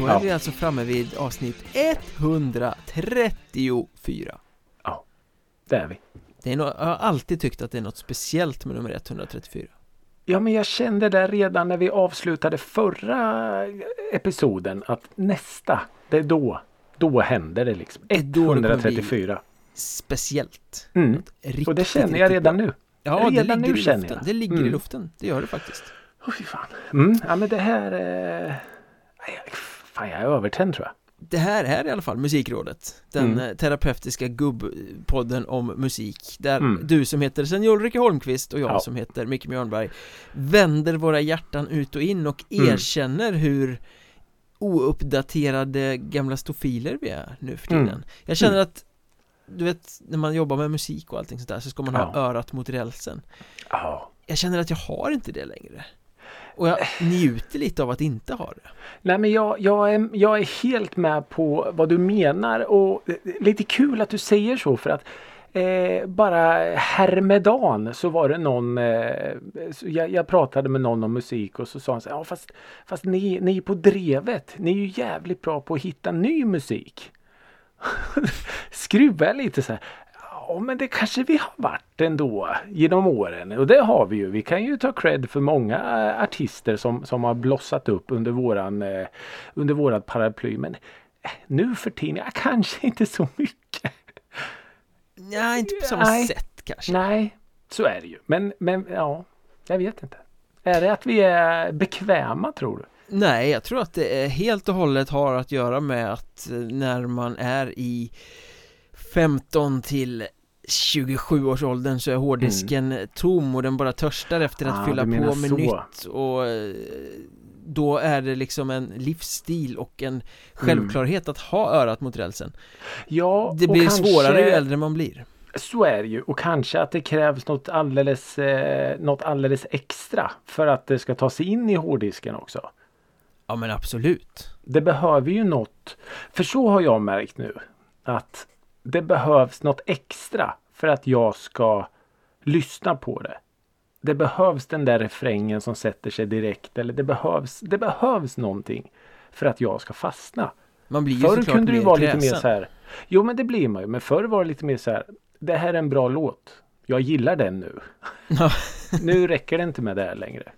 Då är Ja. vi alltså framme vid avsnitt 134 Det är vi. det är no Jag har alltid tyckt att det är något speciellt med nummer 134 Ja, men jag kände det redan när vi avslutade förra episoden att nästa, det är då. Då händer det liksom. är då det kommer bli 134. Speciellt Mm. Och det känner jag redan nu. Ja, det redan ligger nu i känner jag. Det ligger i Mm. luften, det gör det faktiskt Åh fy fan. Mm. Ja men det här... Eh... Fan jag är övertänd tror jag. Det här är i alla fall Musikrådet Den Mm. eh, terapeutiska gubbpodden om musik Där Mm. du som heter Senior Ulrika Holmqvist och jag Ja. som heter Micke Mjörnberg Vänder våra hjärtan ut och in och Mm. erkänner hur ouppdaterade gamla stofiler vi är nu för tiden Mm. Jag känner att Du vet när man jobbar med musik och allting sånt där så ska man ha Ja. örat mot rälsen Ja. Jag känner att jag har inte det längre och jag njuter lite av att inte ha det Nej men jag, jag, är, jag är helt med på vad du menar och lite kul att du säger så för att eh, bara härmedan så var det någon eh, så jag, jag pratade med någon om musik och så sa han så här, ja fast, fast ni, ni på drevet ni är ju jävligt bra på att hitta ny musik. Skruva jag lite så här. Ja men det kanske vi har varit ändå genom åren och det har vi ju. Vi kan ju ta cred för många eh, artister som, som har blossat upp under våran eh, under vårat paraply. Men eh, nu för tiden, ja, kanske inte så mycket. Nej, inte på samma Nej. sätt kanske Nej, så är det ju. Men, men ja, jag vet inte. Är det att vi är bekväma tror du? Nej, jag tror att det helt och hållet har att göra med att när man är i 15 till 27 års åldern så är hårddisken tom och den bara törstar efter att Ah, fylla på med så. nytt och eh, då är det liksom en livsstil och en självklarhet att ha örat mot rälsen. Ja, Det blir kanske- svårare ju äldre man blir. Så är det ju och kanske att det krävs något alldeles, eh, något alldeles extra för att det ska ta sig in i hårddisken också. Ja men absolut. Det behöver ju något, för så har jag märkt nu att det behövs något extra för att jag ska lyssna på det. Det behövs den där refrängen som sätter sig direkt eller det behövs, det behövs någonting för att jag ska fastna. Man blir ju Förr kunde det vara lite mer så här. Jo men det blir man ju. Men förr var det lite mer så här. Det här är en bra låt. Jag gillar den nu. Nu räcker det inte med det här längre.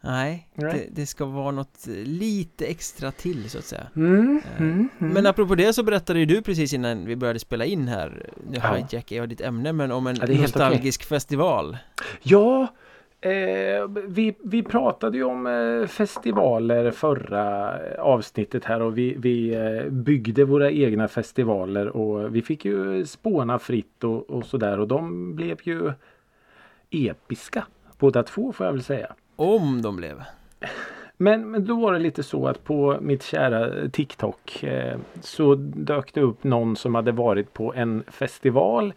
Nej, det, det ska vara något eh, lite extra till så att säga Mm, Eh, mm, mm. Men apropå det så berättade ju du precis innan vi började spela in här Nu Ja. hijackar jag ditt ämne men om en Ja, nostalgisk festival Ja, eh, vi, vi pratade ju om eh, festivaler förra eh, avsnittet här och vi, vi byggde våra egna festivaler och vi fick ju spåna fritt och, och sådär och de blev ju episka. Båda två får jag väl säga. Om de blev Men, men då var det lite så att på mitt kära TikTok eh, så dök det upp någon som hade varit på en festival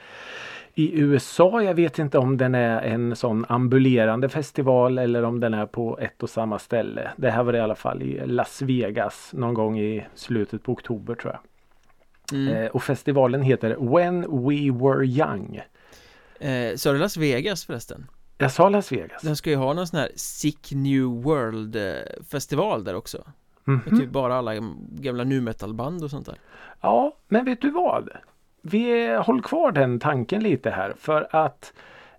i USA. Jag vet inte om den är en sån ambulerande festival eller om den är på ett och samma ställe. Det här var det i alla fall i Las Vegas någon gång i slutet på oktober tror jag. mm. Eh, och festivalen heter When We Were Young. eh, Så är det Las Vegas förresten Jag sa Las Vegas. Den ska ju ha någon sån här Sick New World eh, festival där också Mhm. Med typ bara alla gamla nu metal band och sånt där Ja, men vet du vad? Vi eh, håll kvar den tanken lite här för att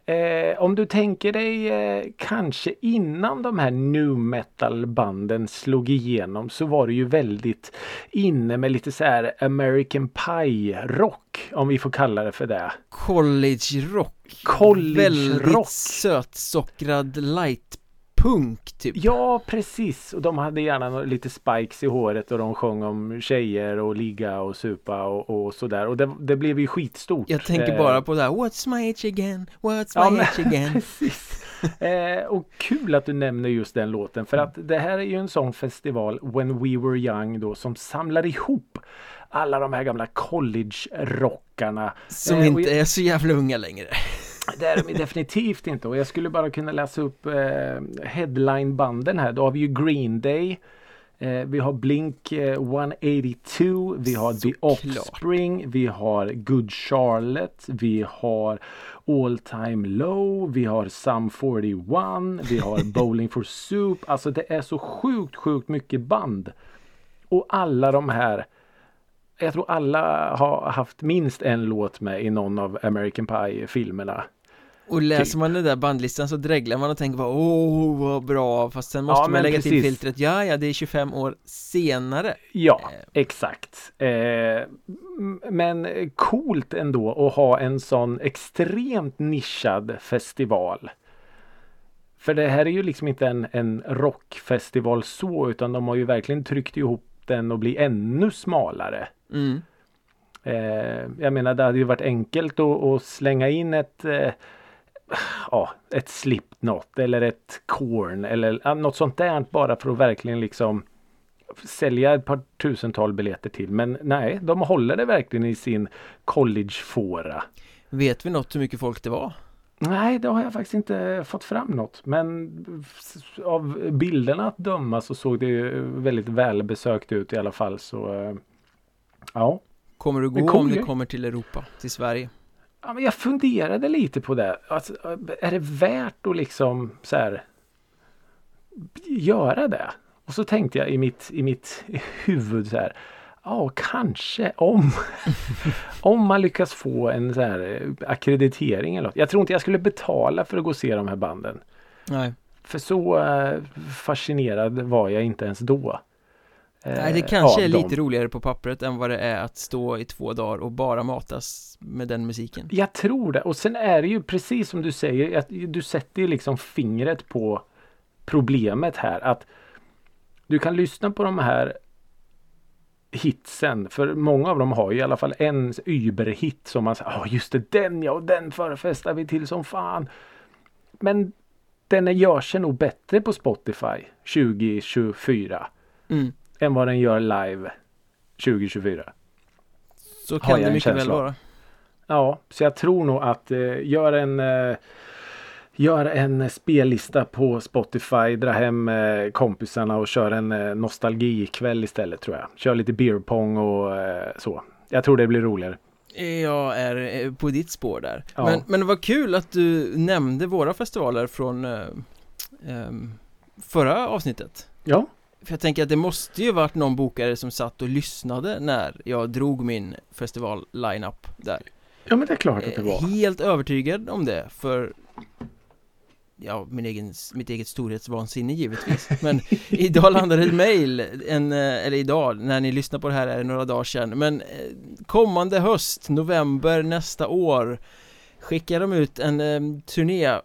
eh, om du tänker dig eh, kanske innan de här nu metal banden slog igenom så var det ju väldigt inne med lite så här American Pie rock om vi får kalla det för det. College rock College Väldigt rock. sötsockrad light-punk typ Ja precis och de hade gärna lite spikes i håret och de sjöng om tjejer och ligga och supa och, och sådär och det, det blev ju skitstort. Jag tänker Eh, bara på det här What's my age again? What's Ja, my men- age again? Precis. Eh, och kul att du nämner just den låten för att det här är ju en sån festival When We Were Young då som samlar ihop alla de här gamla college-rockarna. Som Eh, inte jag- är så jävla unga längre Det är de definitivt inte och jag skulle bara kunna läsa upp eh, headline-banden här. Då har vi ju Green Day. Eh, vi har Blink eh, 182. Vi har The Såklart. Offspring. Vi har Good Charlotte. Vi har All Time Low. Vi har Sum 41. Vi har Bowling for Soup. Alltså det är så sjukt, sjukt mycket band. Och alla de här jag tror alla har haft minst en låt med i någon av American Pie-filmerna. Och läser man den där bandlistan så dreglar man och tänker bara åh vad bra Fast sen måste Ja, man lägga precis. till filtret Ja ja det är 25 år senare Ja, Eh. exakt. Eh, men coolt ändå att ha en sån extremt nischad festival. För det här är ju liksom inte en, en rockfestival så utan de har ju verkligen tryckt ihop den och bli ännu smalare. Mm. Eh, jag menar det hade ju varit enkelt att, att slänga in ett eh, Ja, ett Slipknot eller ett Korn eller något sånt där bara för att verkligen liksom sälja ett par tusental biljetter till. Men nej, de håller det verkligen i sin collegefåra. Vet vi något hur mycket folk det var? Nej, det har jag faktiskt inte fått fram något. Men av bilderna att döma så såg det ju väldigt välbesökt ut i alla fall. Så eh, ja. Kommer du gå om det kommer till Europa, till Sverige? Ja, men jag funderade lite på det. Alltså, är det värt att liksom så här göra det? Och så tänkte jag i mitt, i mitt huvud så här. Ja, kanske om. om man lyckas få en så här akkreditering eller något. Jag tror inte jag skulle betala för att gå och se de här banden. Nej, För så eh, fascinerad var jag inte ens då. Eh, Nej det kanske är dem. lite roligare på pappret än vad det är att stå i två dagar och bara matas med den musiken Jag tror det. Och sen är det ju precis som du säger. Att du sätter ju liksom fingret på problemet här. Att du kan lyssna på de här hitsen. För många av dem har ju i alla fall en überhit som man säger. Ja just det den ja och den förfestar vi till som fan. Men den gör sig nog bättre på Spotify 2024 mm. Än vad den gör live 2024. Så kan det mycket väl vara Ja, så jag tror nog att eh, gör en eh, Gör en spellista på Spotify, dra hem eh, kompisarna och kör en eh, nostalgikväll istället tror jag. Kör lite beer pong och eh, så. Jag tror det blir roligare. Jag är eh, på ditt spår där Ja. men, men det var kul att du nämnde våra festivaler från eh, förra avsnittet Ja, För jag tänker att det måste ju varit någon bokare som satt och lyssnade när jag drog min festival-lineup där ja men det är klart att det Eh, var. Helt övertygad om det för Ja, min egen, mitt eget storhetsvansinne givetvis Men idag landade ett mail, en, eh, eller idag, när ni lyssnar på det här är det några dagar sedan Men eh, kommande höst, november nästa år Skickar de ut en turné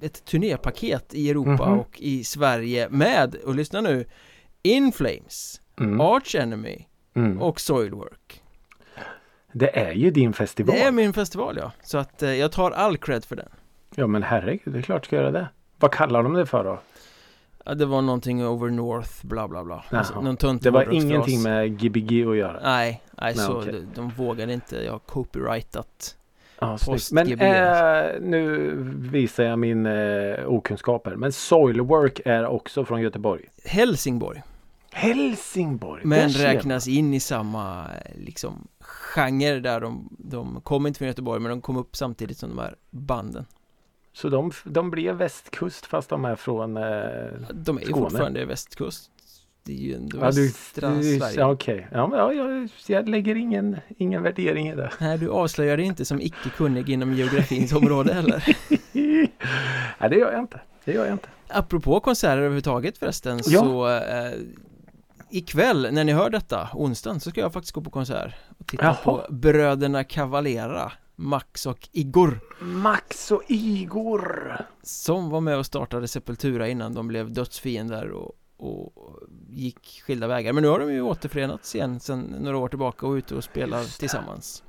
Ett turnépaket i Europa Mhm. och i Sverige med, och lyssna nu In Flames, Mm. Arch Enemy Mm. och Soilwork Det är ju din festival. Det är min festival ja, så att eh, jag tar all cred för den Ja men herregud, det är klart du ska göra det. Vad kallar de det för då? Ja, det var någonting over north, bla bla bla alltså, Någon Det var ingenting med Gbg att göra. Nej, nej, Nej, så okej. de, de vågade inte, jag har copyrightat Ja. Post Men eh, nu visar jag min eh, okunskap här. Men Soilwork är också från Göteborg. Helsingborg Helsingborg! Men räknas in i samma, liksom, genre där de, de kom inte från Göteborg men de kom upp samtidigt som de här banden Så de, de blev västkust fast de är från... Eh, De är ju Skåne. fortfarande västkust Det är ju ändå ja, västra du, Sverige ja, okej. Ja, men, ja, jag, jag lägger ingen, ingen värdering i det. Nej, du avslöjar dig inte som icke kunnig inom geografins område heller Nej, det gör jag inte. Det gör jag inte. Apropå konserter överhuvudtaget förresten Ja. så eh, Ikväll när ni hör detta, onsdagen, så ska jag faktiskt gå på konsert och titta Jaha. på Bröderna Cavalera Max och Igor Max och Igor! Som var med och startade Sepultura innan de blev dödsfiender och, och gick skilda vägar Men nu har de ju återförenats igen sedan några år tillbaka och är ute och spelar tillsammans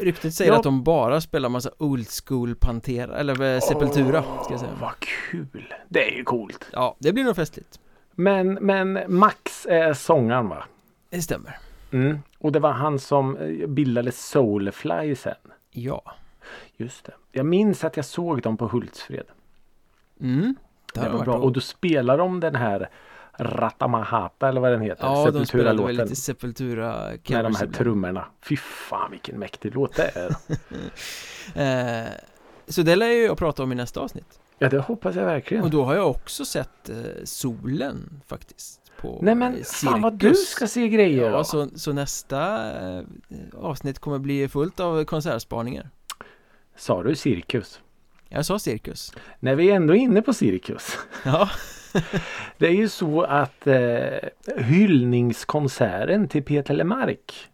Ryktet säger Ja. att de bara spelar massa old school Pantera, eller eh, Sepultura ska jag säga Vad kul! Det är ju coolt. Ja, det blir nog festligt Men, men Max är sångaren va? Det stämmer Mm. Och det var han som eh, bildade Soulfly sen. Ja Just det. Jag minns att jag såg dem på Hultsfred. Mm Det Det var bra. bra. Och då spelar de den här Ratamahata eller vad den heter. Ja, de spelade väl lite Sepultura Med de här trummorna. Fy fan vilken mäktig låt det är. eh, Så det lär ju jag prata om i nästa avsnitt ja det hoppas jag verkligen. Och då har jag också sett eh, solen faktiskt på Nej men cirkus. fan vad du ska se grejer Ja, då. så, så nästa eh, avsnitt kommer bli fullt av konsertspaningar. Sa du cirkus? Jag sa cirkus. När vi är ändå inne på cirkus. Ja, Det är ju så att eh, hyllningskonserten till Peter Lemark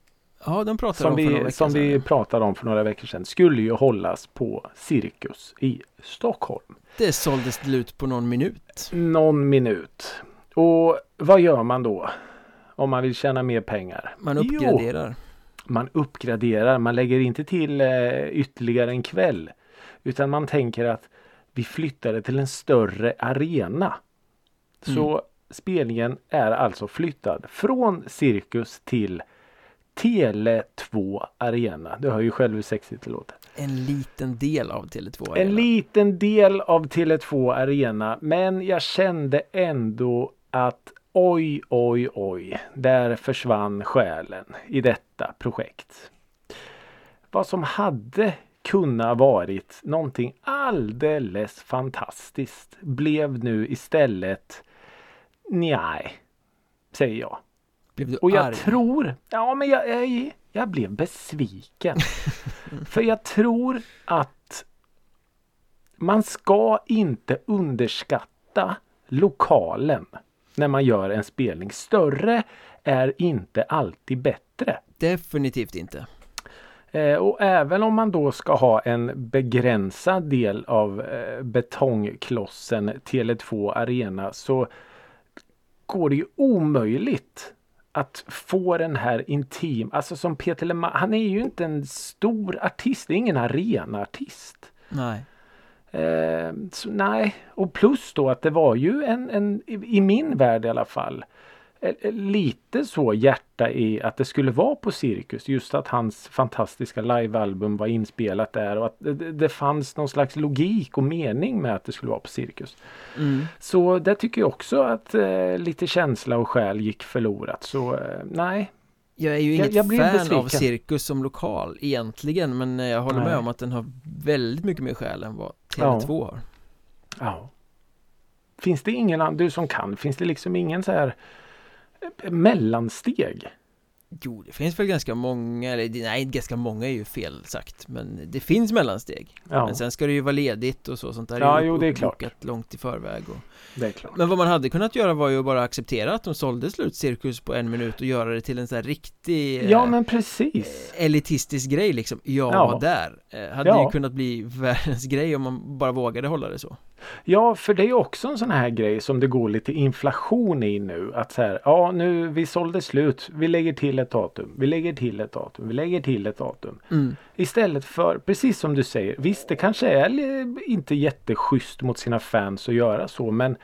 ja de pratade som vi, som sedan. vi pratade om för några veckor sedan skulle ju hållas på Cirkus i Stockholm. Det såldes slut på någon minut. Någon minut. Och vad gör man då? Om man vill tjäna mer pengar? Man Jo, uppgraderar. man uppgraderar. Man lägger inte till eh, ytterligare en kväll. Utan man tänker att vi flyttar det till en större arena. Så Mm. spelningen är alltså flyttad från Cirkus till Tele2 Arena. Du hör ju själv hur sexigt det låter. En liten del av Tele2 En Arena. liten del av Tele2 Arena men jag kände ändå att oj oj oj, där försvann själen i detta projekt. Vad som hade kunnat varit någonting alldeles fantastiskt blev nu istället nej, säger jag. Blev du Och jag arg? tror, ja men jag, jag, jag blev besviken. För jag tror att man ska inte underskatta lokalen när man gör en spelning. Större är inte alltid bättre. Definitivt inte. Eh, och även om man då ska ha en begränsad del av eh, betongklossen Tele2 Arena så går det ju omöjligt att få den här intim, alltså som Peter Lemark, han är ju inte en stor artist, det är ingen arenaartist. Nej. Eh, så nej, och plus då att det var ju en, en i i min värld i alla fall, lite så hjärta i att det skulle vara på Cirkus. Just att hans fantastiska livealbum var inspelat där och att det, det- fanns någon slags logik och mening med att det skulle vara på Cirkus. Mm. Så det tycker jag också att eh, lite känsla och själ gick förlorat. Så eh, nej, Jag är ju Jag- inget jag blir fan av cirkus som lokal egentligen men eh, jag håller med Nej. om att den har väldigt mycket mer skäl än vad Tele2 har. ja. Finns det ingen, du som kan, finns det liksom ingen så här eh, mellansteg? Jo, det finns väl ganska många, eller nej ganska många är ju fel sagt Men det finns mellansteg Ja, Men sen ska det ju vara ledigt och så, sånt där Ja, ju jo, det är uppbokat långt i förväg och... det är klart. Men vad man hade kunnat göra var ju att bara acceptera att de sålde slut cirkus på en minut och göra det till en sån här riktig Ja eh, men precis. elitistisk grej liksom Jag Ja. var där eh, Hade Ja. ju kunnat bli världens grej om man bara vågade hålla det så Ja, för det är också en sån här grej som det går lite inflation i nu. Att så här, ja nu vi sålde slut. Vi lägger till ett datum. Vi lägger till ett datum. Vi lägger till ett datum. mm. Istället för, precis som du säger, visst det kanske är inte jätteschysst mot sina fans att göra så men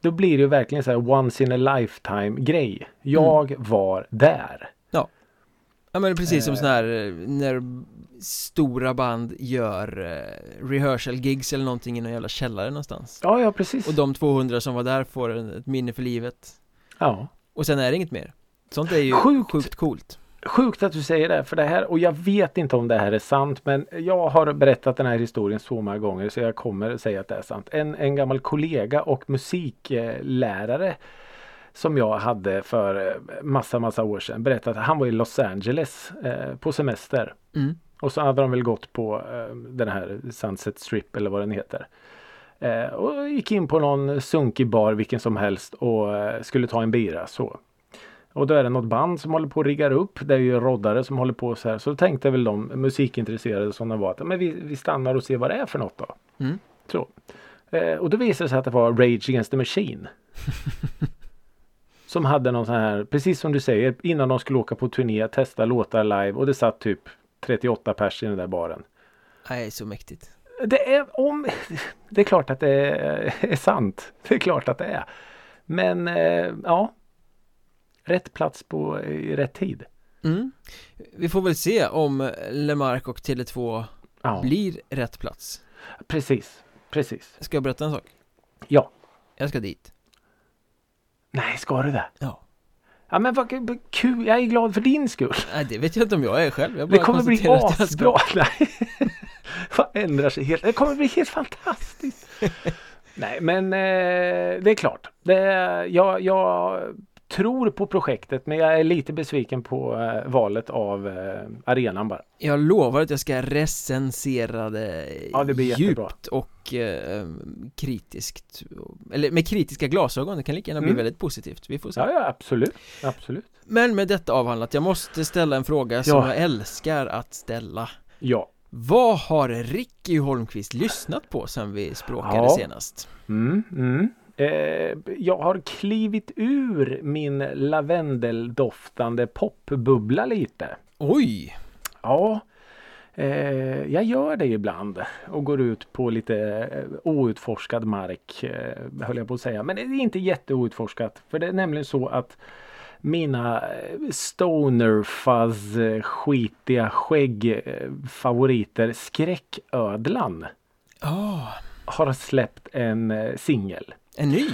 då blir det verkligen så här once in a lifetime grej. Jag var där. Ja men precis som Eh. sån här eh, när stora band gör eh, rehearsal gigs eller någonting i någon jävla källare någonstans Ja, ja precis. Och de 200 som var där får en, ett minne för livet Ja. Och sen är det inget mer Sånt är ju Sjukt. sjukt coolt Sjukt att du säger det för det här och jag vet inte om det här är sant men jag har berättat den här historien så många gånger så jag kommer säga att det är sant. En, en gammal kollega och musiklärare som jag hade för eh, massa massa år sedan berättade att han var i Los Angeles eh, på semester. mm. Och så hade de väl gått på eh, den här Sunset Strip eller vad den heter. Eh, och gick in på någon sunkig bar vilken som helst och eh, skulle ta en bira så. Och då är det något band som håller på att riggar upp. Det är ju roddare som håller på så här. Så tänkte väl de musikintresserade som de var att men vi, vi stannar och ser vad det är för något då. Mm. Så. Eh, och då visade det sig att det var Rage Against the Machine. som hade någon sån här, precis som du säger, innan de skulle åka på turné, testa låtar live och det satt typ 38 pers i den där baren. Nej, så mäktigt Det är om Det är klart att det är, är sant. Det är klart att det är. Men eh, ja. Rätt plats på i rätt tid. mm. Vi får väl se om Lemark och Tele2 Ja, blir rätt plats precis. Precis. Ska jag berätta en sak? Ja. Jag ska dit Nej, ska du det? Ja Ja men vad kul. Jag är glad för din skull. Nej, det vet jag inte om jag är själv Jag Det bara kommer bli asbra. Nej. Vad ändrar sig helt? Det kommer bli helt fantastiskt. Nej men eh, det är klart. Det, jag, jag tror på projektet men jag är lite besviken på eh, valet av eh, arenan bara. Jag lovar att jag ska recensera det, Ja, det blir jättebra. djupt och eh, kritiskt Eller med kritiska glasögon, det kan lika gärna bli Mm. väldigt positivt Vi får se Ja, ja absolut. Absolut. Men med detta avhandlat, jag måste ställa en fråga som Ja. jag älskar att ställa Ja. Vad har Ricky Holmqvist lyssnat på sen vi språkade Ja. senast? Mm, mm. Eh, jag har klivit ur min lavendeldoftande popbubbla lite. Oj! Ja, eh, jag gör det ibland och går ut på lite eh, outforskad mark eh, höll jag på att säga. Men det är inte jätteoutforskat för det är nämligen så att mina eh, stoner fuzz eh, skitiga skägg favoriter Skräcködlan Ah, har släppt en singel. En ny?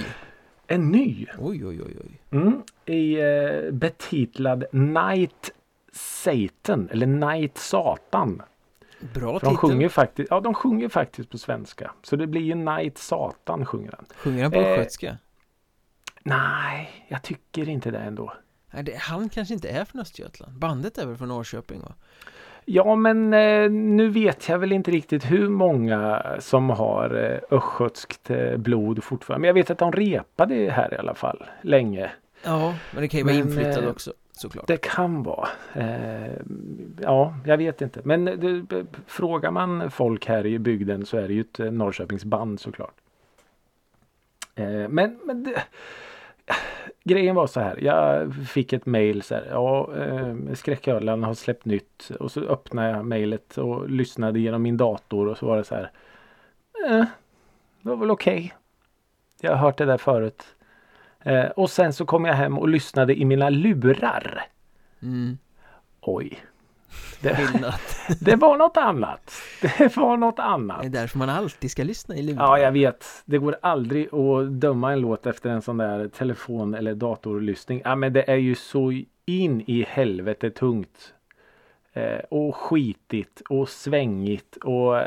En ny! Oj, oj, oj, oj Mm, I eh, betitlad Night Satan eller Night Satan. Bra de titel sjunger faktiskt, ja de sjunger faktiskt på svenska. Så det blir ju Night Satan sjunger han. Sjunger han på Eh, östgötska? Nej, jag tycker inte det ändå. Nej, det, han kanske inte är från Östergötland Bandet är väl från Norrköping va? Ja men eh, nu vet jag väl inte riktigt hur många som har eh, östgötskt eh, blod fortfarande. Men jag vet att de repade här i alla fall länge. Ja, men det kan ju vara Men, inflyttad eh, också såklart Det kan vara. Eh, ja, jag vet inte. Men det, frågar man folk här i bygden så är det ju ett Norrköpingsband såklart. Eh, men men det, grejen var så här. Jag fick ett mail så här. Ja, eh, Skräcködlan har släppt nytt. Och så öppnade jag mejlet och lyssnade genom min dator och så var det så här. Eh, det var väl okej. Jag har hört det där förut. Eh, och sen så kom jag hem och lyssnade i mina lurar. mm. Oj. Det, det var något annat. Det var något Det annat. är därför man alltid ska lyssna i luren Ja, jag vet. Det går aldrig att döma en låt efter en sån där telefon eller datorlyssning. Ja, men det är ju så in i helvete tungt. Eh, och skitigt och svängigt och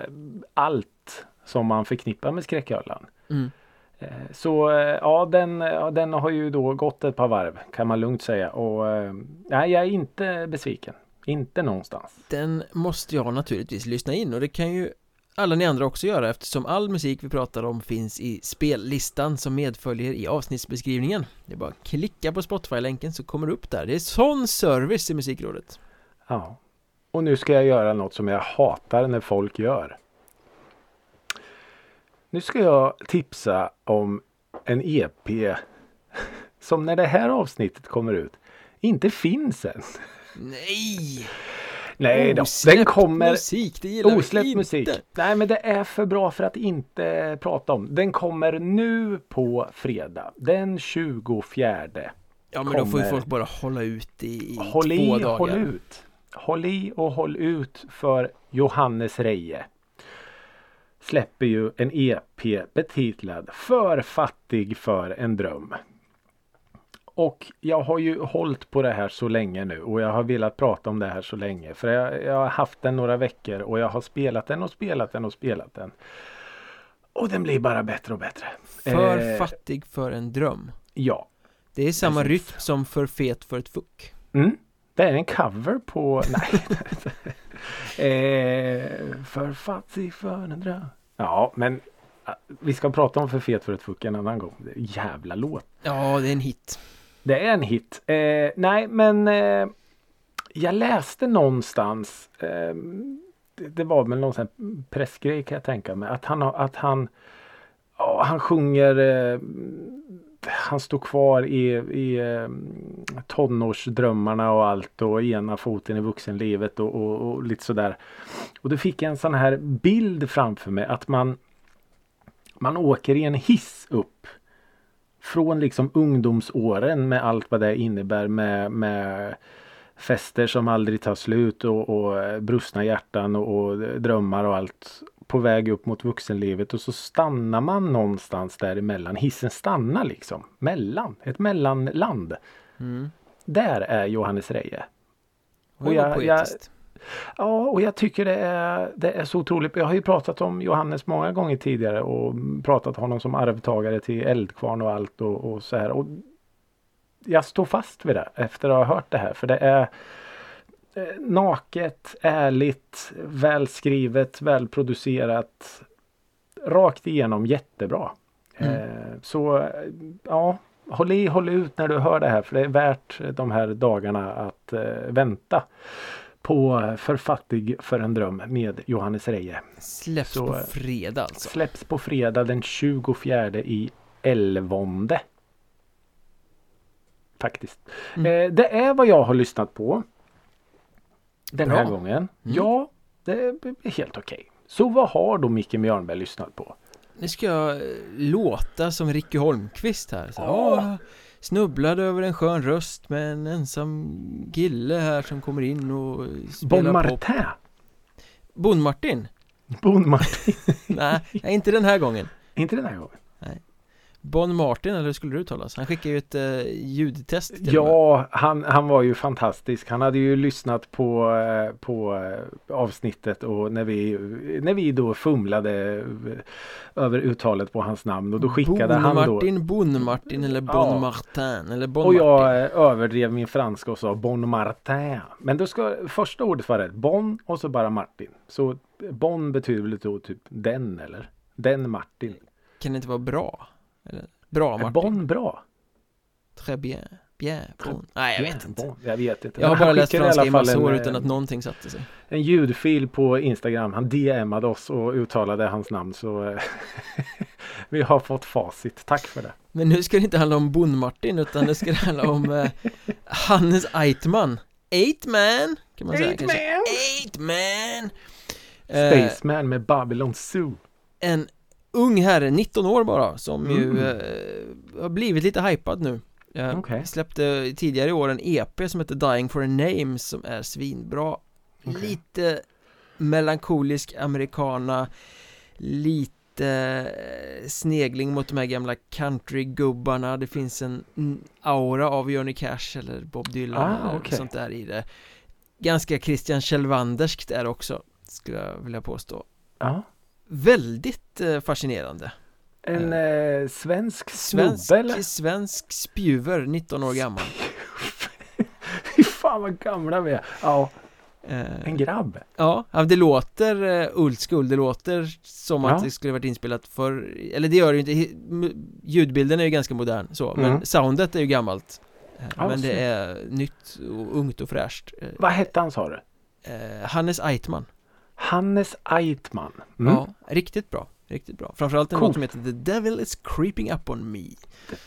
allt som man förknippar med Skräcködlan. mm. Eh, Så eh, ja den, ja, den har ju då gått ett par varv kan man lugnt säga. Och eh, nej, jag är inte besviken. Inte någonstans. Den måste jag naturligtvis lyssna in och det kan ju alla ni andra också göra eftersom all musik vi pratar om finns i spellistan som medföljer i avsnittsbeskrivningen. Det är bara att klicka på Spotify-länken så kommer det upp där. Det är sån service i Musikrådet. Ja. Och nu ska jag göra något som jag hatar när folk gör. Nu ska jag tipsa om en EP som när det här avsnittet kommer ut inte finns än. Nej! Nej då, Osläppt den kommer musik, det gillar Osläppt vi inte. musik. Nej men det är för bra för att inte prata om. Den kommer nu på fredag den 24. Ja men då får ju kommer- folk bara hålla ut i, i Håll två i, dagar. håll ut. Håll i och håll ut för Johannes Reje. Släpper ju en EP betitlad För fattig för en dröm. Och jag har ju hållit på det här så länge nu och jag har velat prata om det här så länge. För jag, jag har haft den några veckor och jag har spelat den och spelat den och spelat den. Och den blir bara bättre och bättre. För Eh, fattig för en dröm. Ja. Det är samma rytm som för fet för ett fuck. Mm. Det är en cover på... Nej. eh, för fattig för en dröm. Ja, men eh, vi ska prata om för fet för ett fuck en annan gång. Jävla låt. Ja, det är en hit. Det är en hit. Eh, nej, men eh, jag läste någonstans. Eh, det, det var väl någon sån pressgrej kan jag tänka mig. Att han, att han, oh, han sjunger eh, han står kvar i, i eh, tonårsdrömmarna och allt och ena foten i vuxenlivet och, och, och lite sådär. Och då fick jag en sån här bild framför mig att man man åker i en hiss upp från liksom ungdomsåren med allt vad det innebär med, med fester som aldrig tar slut och, och brustna hjärtan och, och drömmar och allt på väg upp mot vuxenlivet och så stannar man någonstans däremellan. Hissen stannar liksom mellan, ett mellanland. Mm. Där är Johannes Reje. Och jag- jag. Ja, och jag tycker det är, det är så otroligt. Jag har ju pratat om Johannes många gånger tidigare och pratat om honom som arvtagare till Eldkvarn och allt och, och så här. Och jag står fast vid det efter att ha hört det här för det är eh, naket, ärligt, välskrivet, välproducerat. Rakt igenom jättebra. Mm. Eh, så ja, håll i, håll ut när du hör det här för det är värt de här dagarna att eh, vänta på För fattig för en dröm med Johannes Reje. Släpps Så, på fredag alltså? Släpps på fredag den 24 i elvonde. Faktiskt. Mm. Eh, det är vad jag har lyssnat på. Den Bra. här gången. Mm. Ja, det är helt okej. Okay. Så vad har då Micke Björnberg lyssnat på? Nu ska jag eh, låta som Ricky Holmqvist här. Så, oh. Snubblade över en skön röst med en ensam kille här som kommer in och spelar Bon Martin? Bon Martin? Bon Martin? Nej, inte den här gången Inte den här gången? Bon Martin eller hur skulle det uttalas? Han skickade ju ett eh, ljudtest Ja, han, han var ju fantastisk. Han hade ju lyssnat på, eh, på eh, avsnittet och när vi, när vi då fumlade eh, över uttalet på hans namn och då skickade bon han då Martin, Bon Martin eller Bon ja. Martin eller Bon Och jag Martin. överdrev min franska och sa Bon Martin. Men då ska första ordet vara rätt. Bon och så bara Martin. Så Bon betyder väl då typ den eller? Den Martin. Kan det inte vara bra? Eller, bra Martin. Är Bonn bra? Très bien. Bien, bon. Nej jag vet inte. Bon. Jag vet inte. Jag har bara läst franska i massor år utan att någonting satte sig. En ljudfil på Instagram. Han DMade oss och uttalade hans namn så eh, vi har fått facit. Tack för det. Men nu ska det inte handla om Bon-Martin utan nu ska det handla om eh, Hannes Eitman. Eight man kan man säga. Man. Eight man. Spaceman eh, med Babylon Zoo. En ung herre, 19 år bara, som mm. ju eh, har blivit lite hypad nu Jag okay. släppte tidigare i år en EP som heter Dying for a Name som är svinbra okay. Lite melankolisk amerikana Lite eh, snegling mot de här gamla countrygubbarna Det finns en aura av Johnny Cash eller Bob Dylan ah, eller okay. sånt där i det Ganska Christian Kjellvanderskt är det också Skulle jag vilja påstå Ja Väldigt eh, fascinerande. En eh, svensk svensk, eller? Svensk spjuver, 19 år gammal. Fy fan vad gamla vi är. Ja. Eh, En grabb. Ja, det låter uh, old school, det låter som ja. att det skulle varit inspelat för Eller det gör det ju inte, ljudbilden är ju ganska modern så, mm. men soundet är ju gammalt. Ja, Men det är nytt och ungt och fräscht. Vad hette han sa du? Hannes Eitman Hannes Eitman. Mm. Ja, riktigt bra. Riktigt bra. Framförallt en cool. låt som heter The Devil is creeping up on me.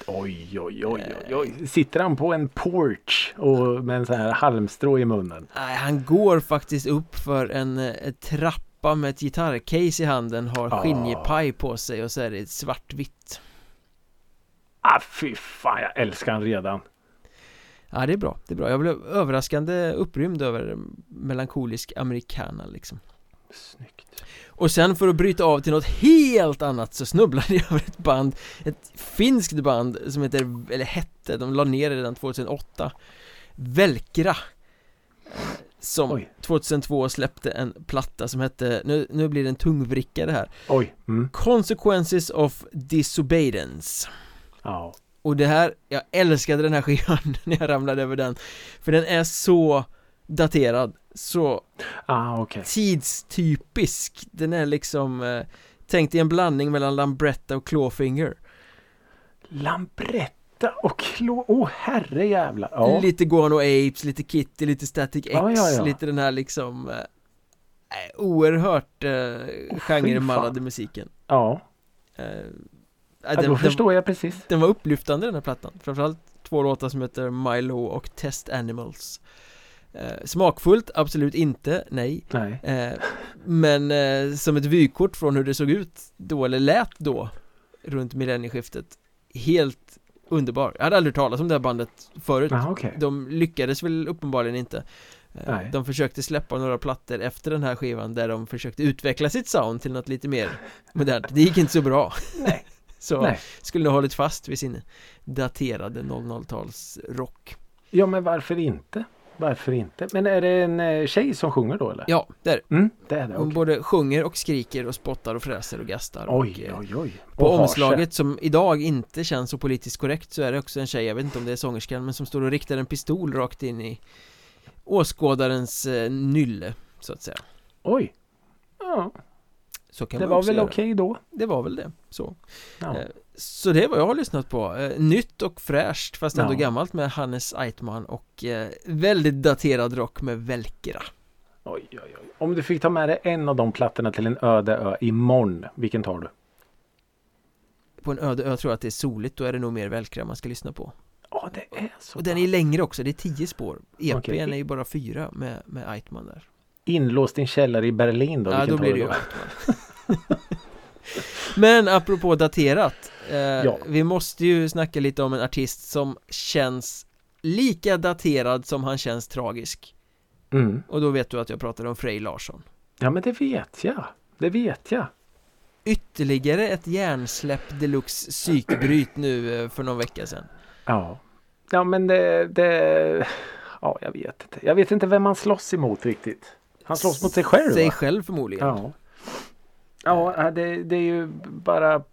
Oj, oj, oj, oj, oj. Sitter han på en porch och med en sån här halmstrå i munnen? Nej, han går faktiskt upp för en, en eh, trappa med ett gitarrcase i handen, har ah. skinnjepaj på sig och så är det svartvitt. Ah, fy fan, jag älskar han redan. Ja, det är bra. Det är bra. Jag blev överraskande upprymd över melankolisk americana liksom. Snyggt. Och sen för att bryta av till något helt annat så snubblade jag över ett band Ett finskt band som heter, eller hette, de la ner det redan 2008 Velkra. Som Oj. 2002 släppte en platta som hette, nu, nu blir det en tungvrickare här. Oj mm. Consequences of Disobedience. Ja. Och det här, jag älskade den här skivan när jag ramlade över den. För den är så daterad så ah, okay. tidstypisk. Den är liksom eh, Tänk dig en blandning mellan Lambretta och Clawfinger. Lambretta och Claw... Åh oh, herrejävlar! Ja. Lite Guano Apes, lite Kitty, lite Static X, ja, ja, lite den här liksom eh, Oerhört eh, genremallade musiken. Ja. Eh, Ja, den, då förstår den, jag precis. Den var upplyftande den här plattan. Framförallt två låtar som heter Milo och Test Animals Eh, smakfullt? Absolut inte, nej, nej. Eh, Men eh, som ett vykort från hur det såg ut då, eller lät då Runt millennieskiftet Helt underbar Jag hade aldrig talat om det här bandet förut ah, okay. De lyckades väl uppenbarligen inte eh, Nej. De försökte släppa några plattor efter den här skivan där de försökte utveckla sitt sound till något lite mer modernt Det gick inte så bra Nej. Så Nej. skulle nog hållit fast vid sin daterade 00-tals rock Ja men varför inte? Varför inte? Men är det en eh, tjej som sjunger då eller? Ja, det är det. Mm, det är det. Hon både sjunger och skriker och spottar och fräser och gastar och, Oj, eh, oj, oj. På Och sig. omslaget som idag inte känns så politiskt korrekt så är det också en tjej, jag vet inte om det är sångerskan men som står och riktar en pistol rakt in i åskådarens eh, nylle så att säga Oj. Ja, Så kan det var väl okej då. Det var väl det, så Ja. Så det är vad jag har lyssnat på eh, Nytt och fräscht fast ändå Ja. gammalt med Hannes Eitman och eh, väldigt daterad rock med Velkera Oj, oj, oj. Om du fick ta med dig en av de plattorna till en öde ö imorgon, vilken tar du? På en öde ö tror jag att det är soligt, då är det nog mer Velkera man ska lyssna på Ja, det är så. Och den är längre också, det är tio spår EPn Okej. är ju bara fyra med, med Eitman där Inlåst i en källare i Berlin då? Ja, vilken då blir du det ju Eitman Men apropå daterat eh, Ja. Vi måste ju snacka lite om en artist som känns lika daterad som han känns tragisk Mm. Och då vet du att jag pratar om Frej Larsson Ja, men det vet jag. Det vet jag. Ytterligare ett hjärnsläpp deluxe psykbryt nu eh, för någon vecka sedan Ja. Ja, men det, det... Ja, jag vet inte. Jag vet inte vem han slåss emot riktigt. Han slåss mot sig själv Sig va? själv förmodligen Ja. Ja, det, det är ju bara...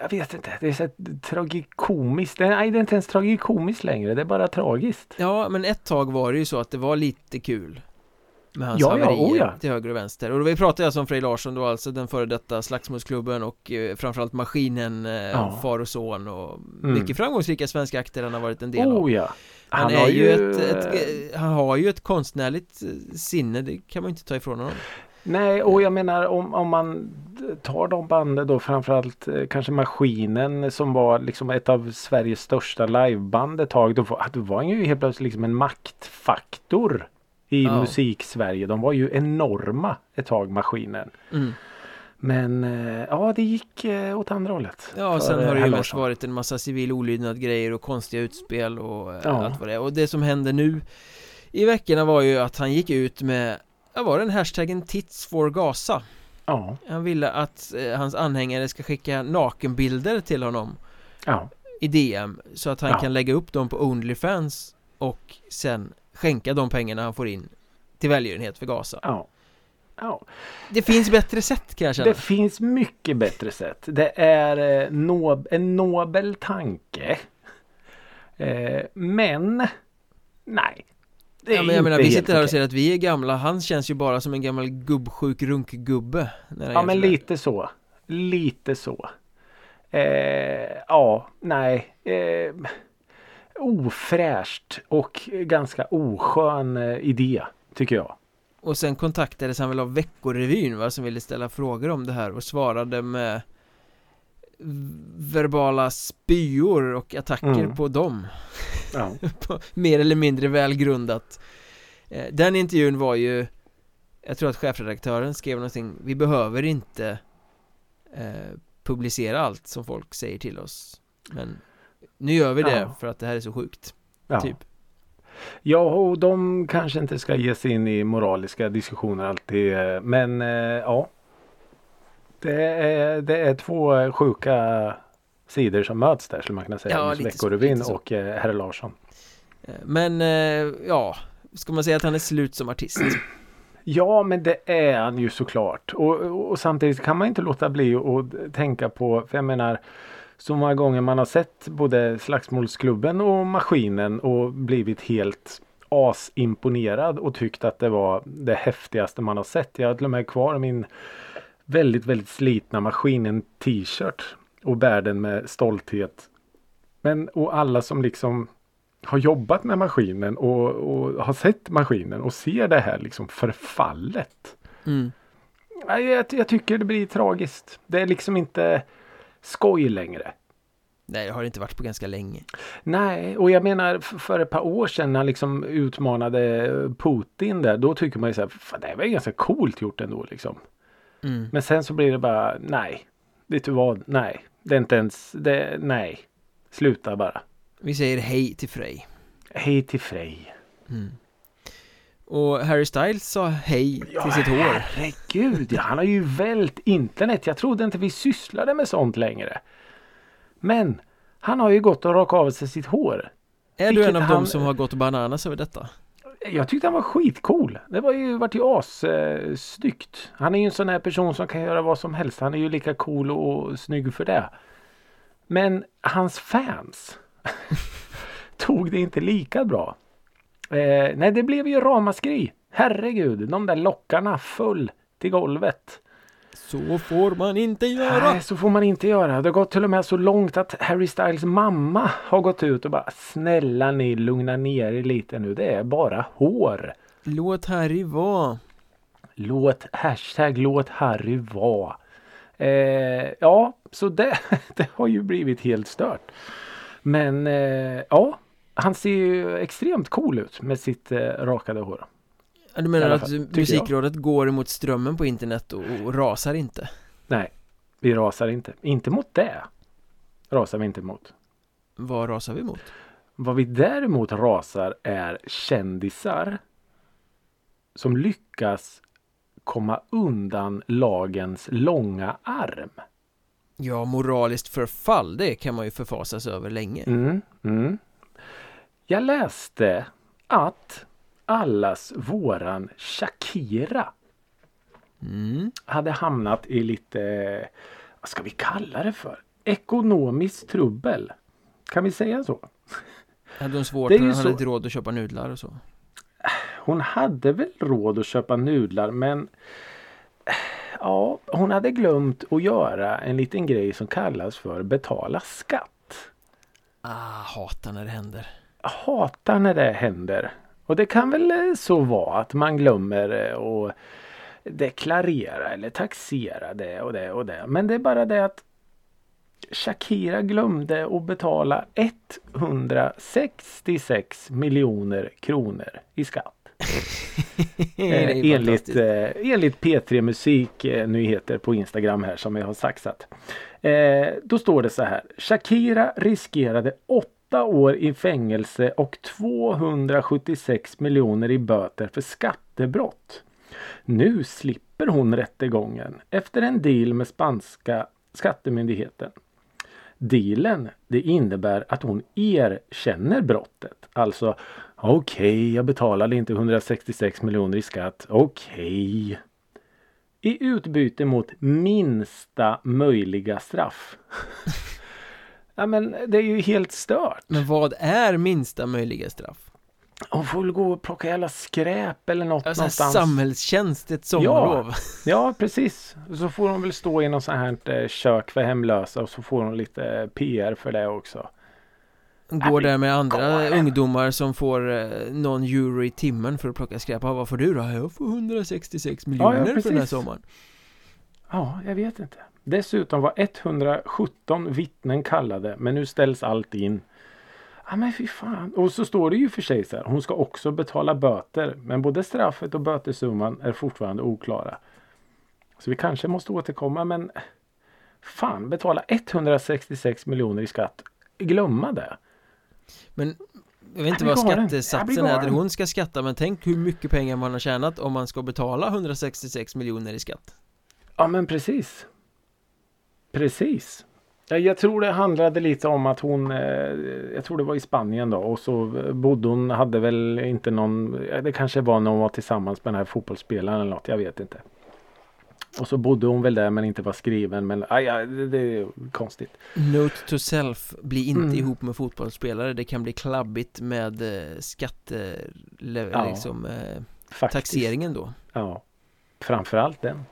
Jag vet inte. Det är så tragikomiskt. Det- Nej, det är inte ens tragikomiskt längre. Det är bara tragiskt. Ja, men ett tag var det ju så att det var lite kul Med hans Ja, ja, haverier oh ja. till höger och vänster Och då vi pratade alltså om Frej Larsson då alltså den före detta slagsmålsklubben och eh, framförallt Maskinen, eh, Ja. Far och Son och Mm. mycket framgångsrika svenska akter han har varit en del av Oh ja. Han, är ju ett, ett, eh, han har ju ett konstnärligt eh, sinne, det kan man inte ta ifrån honom Nej, och jag menar om, om man tar de banden då framförallt eh, kanske Maskinen som var liksom ett av Sveriges största liveband ett tag. Då var, då var ju helt plötsligt liksom en maktfaktor i Ja. musik-Sverige. De var ju enorma ett tag Maskinen. mm. Men eh, ja, det gick eh, åt andra hållet. Ja, och sen har det ju mest varit en massa civil olydnad grejer och konstiga utspel och Ja. allt vad det är Och det som hände nu i veckorna var ju att han gick ut med, vad var den hashtaggen Tits for Gaza? Ja, Han ville att eh, hans anhängare ska skicka nakenbilder till honom ja, i DM så att han Ja. kan lägga upp dem på Onlyfans och sen skänka de pengarna han får in till välgörenhet för Gaza. ja. ja. Det finns bättre sätt kan jag känna. Det finns mycket bättre sätt. Det är eh, nob en nobel tanke. Eh, men nej. Det är Ja, men jag menar, vi sitter här och säger att vi är gamla, han känns ju bara som en gammal gubbsjuk runkgubbe Ja men lite så. Lite så. Eh, ja, nej. Eh, ofräscht och ganska oskön eh, idé tycker jag. Och sen kontaktades han väl av Veckorevyn va, som ville ställa frågor om det här och svarade med verbala spyor och attacker Mm. på dem Ja. på, mer eller mindre välgrundat eh, Den intervjun var ju Jag tror att chefredaktören skrev någonting Vi behöver inte eh, Publicera allt som folk säger till oss Men Nu gör vi det Ja. för att det här är så sjukt Ja. Typ ja, och de kanske inte ska ge sig in i moraliska diskussioner alltid. eh, Men eh, ja. Det är, det är två sjuka sidor som möts där skulle man kunna säga. Ja, Veckorevyn och eh, Herr Larsson. Eh, Men eh, ja Ska man säga att han är slut som artist? Ja, men det är han ju såklart. Och, och, och samtidigt kan man inte låta bli att tänka på, för jag menar så många gånger man har sett både Slagsmålsklubben och Maskinen och blivit helt asimponerad och tyckt att det var det häftigaste man har sett. Jag har till och med kvar min väldigt, väldigt slitna Maskinen t-shirt och bär den med stolthet. Men och alla som liksom har jobbat med maskinen och, och har sett maskinen och ser det här liksom förfallet. Mm. Nej, Jag, jag tycker det blir tragiskt. Det är liksom inte skoj längre. Nej, det har det inte varit på ganska länge Nej, och jag menar för ett par år sedan när han liksom utmanade Putin där. Då tycker man ju så här, "Fan, det var ju ganska coolt gjort ändå liksom. Mm. Men sen så blir det bara, nej. Vet du vad? Nej. Det är inte ens, det, nej. Sluta bara. Vi säger hej till Frej Hej till Frej. mm. Och Harry Styles sa hej Ja, till sitt hår herregud. Ja, han har ju vält internet. Jag trodde inte vi sysslade med sånt längre. Men han har ju gått och rakat av sig sitt hår. Är du en av han- dem som har gått bananas över detta? Jag tyckte han var skitcool. Det var ju, vart ju as eh, snyggt. Han är ju en sån här person som kan göra vad som helst. Han är ju lika cool och snygg för det. Men hans fans tog det inte lika bra. Eh, nej, det blev ju ramaskri. Herregud, de där lockarna föll till golvet. Så får man inte göra! Nej, så får man inte göra. Det har gått till och med så långt att Harry Styles mamma har gått ut och bara Snälla ni lugna ner er lite nu. Det är bara hår. Låt Harry vara Låt hashtag låt Harry vara. Eh, ja, så det, det har ju blivit helt stört. Men eh, ja, han ser ju extremt cool ut med sitt eh, rakade hår. Ja, Du menar att fall, musikrådet går emot strömmen på internet och, och rasar inte? Nej, vi rasar inte. Inte mot det. Rasar vi inte mot. Vad rasar vi mot? Vad vi däremot rasar är kändisar som lyckas komma undan lagens långa arm. Ja, moraliskt förfall, det kan man ju förfasas över länge Mm, mm. Jag läste att allas våran Shakira mm. hade hamnat i lite, vad ska vi kalla det för? Ekonomiskt trubbel. Kan vi säga så? Hade hon svårt hon hade så. inte råd att köpa nudlar och så? Hon hade väl råd att köpa nudlar men Ja, hon hade glömt att göra en liten grej som kallas för betala skatt. Ah, hatar när det händer hatar när det händer. Och det kan väl eh, så vara att man glömmer eh, att deklarera eller taxera det och det och det. Men det är bara det att Shakira glömde att betala 166 miljoner kronor i skatt. Eh, enligt, eh, enligt P3 Musik eh, nyheter på Instagram här som jag har saxat. Eh, då står det så här. Shakira riskerade åtta år i fängelse och 276 miljoner i böter för skattebrott. Nu slipper hon rättegången efter en deal med spanska skattemyndigheten. Dealen det innebär att hon erkänner brottet. Alltså okej, jag betalade inte 166 miljoner i skatt. Okej. I utbyte mot minsta möjliga straff. ja men det är ju helt stört. Men vad är minsta möjliga straff? Hon får väl gå och plocka jävla skräp eller något Alltså någonstans. samhällstjänst ett sommarlov Ja precis. Så får hon väl stå i något sånt här eh, kök för hemlösa och så får hon lite PR för det också. Går där med andra ungdomar som får eh, någon euro i timmen för att plocka skräp Ja, Vad får du då? Jag får 166 miljoner för den här sommaren Ja, jag vet inte. Dessutom var 117 vittnen kallade men nu ställs allt in. Ja men fy fan. Och så står det ju för sig så här. Hon ska också betala böter. Men både straffet och bötessumman är fortfarande oklara. Så vi kanske måste återkomma men Fan betala 166 miljoner i skatt. Glömma det. Men jag vet inte vad skattesatsen är där hon ska skatta Men tänk hur mycket pengar man har tjänat om man ska betala 166 miljoner i skatt Ja men precis. Precis. Ja, Jag tror det handlade lite om att hon, eh, jag tror det var i Spanien då och så bodde hon, hade väl inte någon, det kanske var när hon var tillsammans med den här fotbollsspelaren eller något, jag vet inte. Och så bodde hon väl där men inte var skriven men aj, ja, det, det är konstigt. Note to self, bli inte Mm. ihop med fotbollsspelare Det kan bli klabbigt med eh, skatte... Ja. liksom eh, taxeringen då Ja. Framförallt den.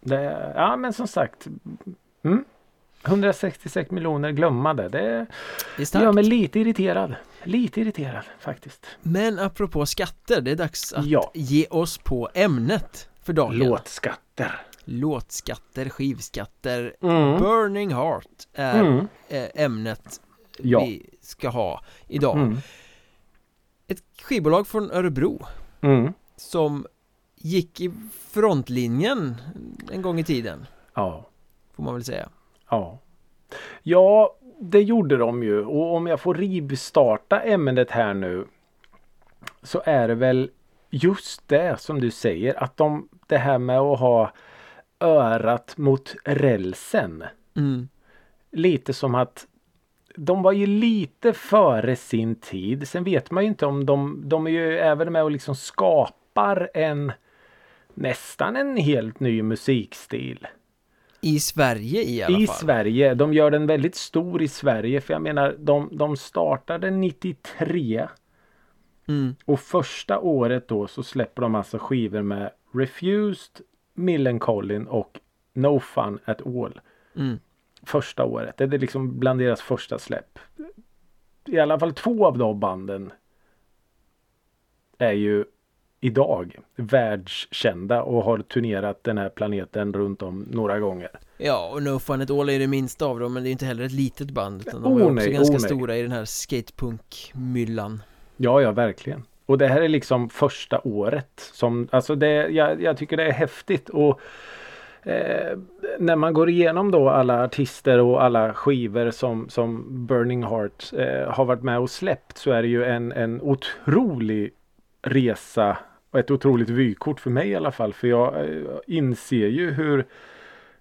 Det, ja men som sagt. Mm. 166 miljoner glömma det. Det gör mig lite irriterad. Lite irriterad faktiskt. Men apropå skatter, det är dags att Ja. ge oss på ämnet för dagen Låtskatter. Låtskatter, skivskatter Mm. Burning Heart är Mm. eh, ämnet Ja. vi ska ha idag Mm. Ett skivbolag från Örebro Mm. som gick i frontlinjen en gång i tiden Ja. Får man väl säga Ja. Ja, det gjorde de ju. Och om jag får rivstarta ämnet här nu. Så är det väl just det som du säger. Att de, det här med att ha örat mot rälsen. mm. Lite som att de var ju lite före sin tid. Sen vet man ju inte om de, de är ju även med och liksom skapar en nästan en helt ny musikstil. I Sverige i alla I fall. Sverige. De gör den väldigt stor i Sverige. För jag menar, de, de startade 93. Mm. Och första året då så släpper de alltså skivor med Refused, Millencolin och No Fun At All. Mm. Första året. Det är liksom bland deras första släpp. I alla fall två av de banden är ju idag världskända och har turnerat den här planeten runt om några gånger. Ja, och No Fun At All är det minsta av dem Men det är inte heller ett litet band Utan de Oh, är också nej, ganska oh, stora i den här skatepunk-myllan Ja, ja, verkligen. Och det här är liksom första året som, alltså det, jag, jag tycker det är häftigt och eh, när man går igenom då alla artister och alla skivor som, som Burning Heart eh, har varit med och släppt så är det ju en, en otrolig resa och ett otroligt vykort för mig i alla fall. För jag eh, inser ju hur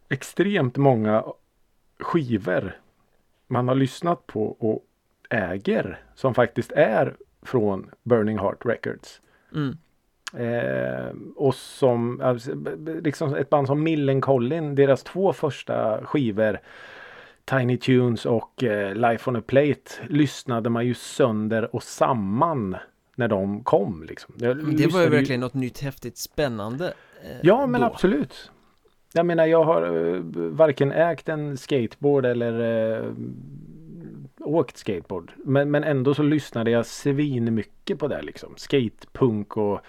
extremt många skivor man har lyssnat på och äger som faktiskt är från Burning Heart Records. mm. Eh, och som alltså, liksom ett band som Millencolin, deras två första skivor Tiny Tunes och eh, Life on a Plate lyssnade man ju sönder och samman när de kom. Liksom. Det var ju verkligen något nytt häftigt spännande eh, Ja men då. absolut. Jag menar jag har eh, varken ägt en skateboard eller eh, åkt skateboard. Men, men ändå så lyssnade jag svin mycket på det liksom. Skatepunk och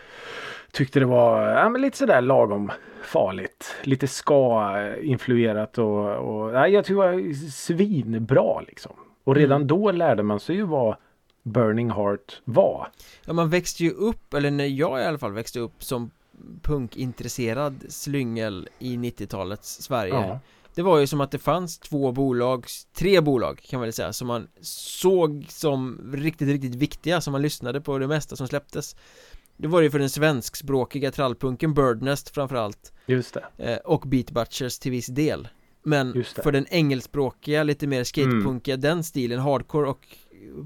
tyckte det var ja, men lite sådär lagom farligt. Lite ska-influerat och, och nej, jag tycker det var svinbra liksom. Och redan Mm. då lärde man sig ju vad Burning Heart var. Ja, man växte ju upp, eller när jag i alla fall växte upp som punkintresserad slyngel i 90-talets Sverige Ja. Det var ju som att det fanns två bolag, tre bolag kan man väl säga som man såg som riktigt, riktigt viktiga som man lyssnade på det mesta som släpptes Det var ju för den svenskspråkiga trallpunken Birdnest framförallt Just det. eh, och Beat Butchers till viss del Men för den engelskspråkiga, lite mer skatepunkiga, den stilen, hardcore och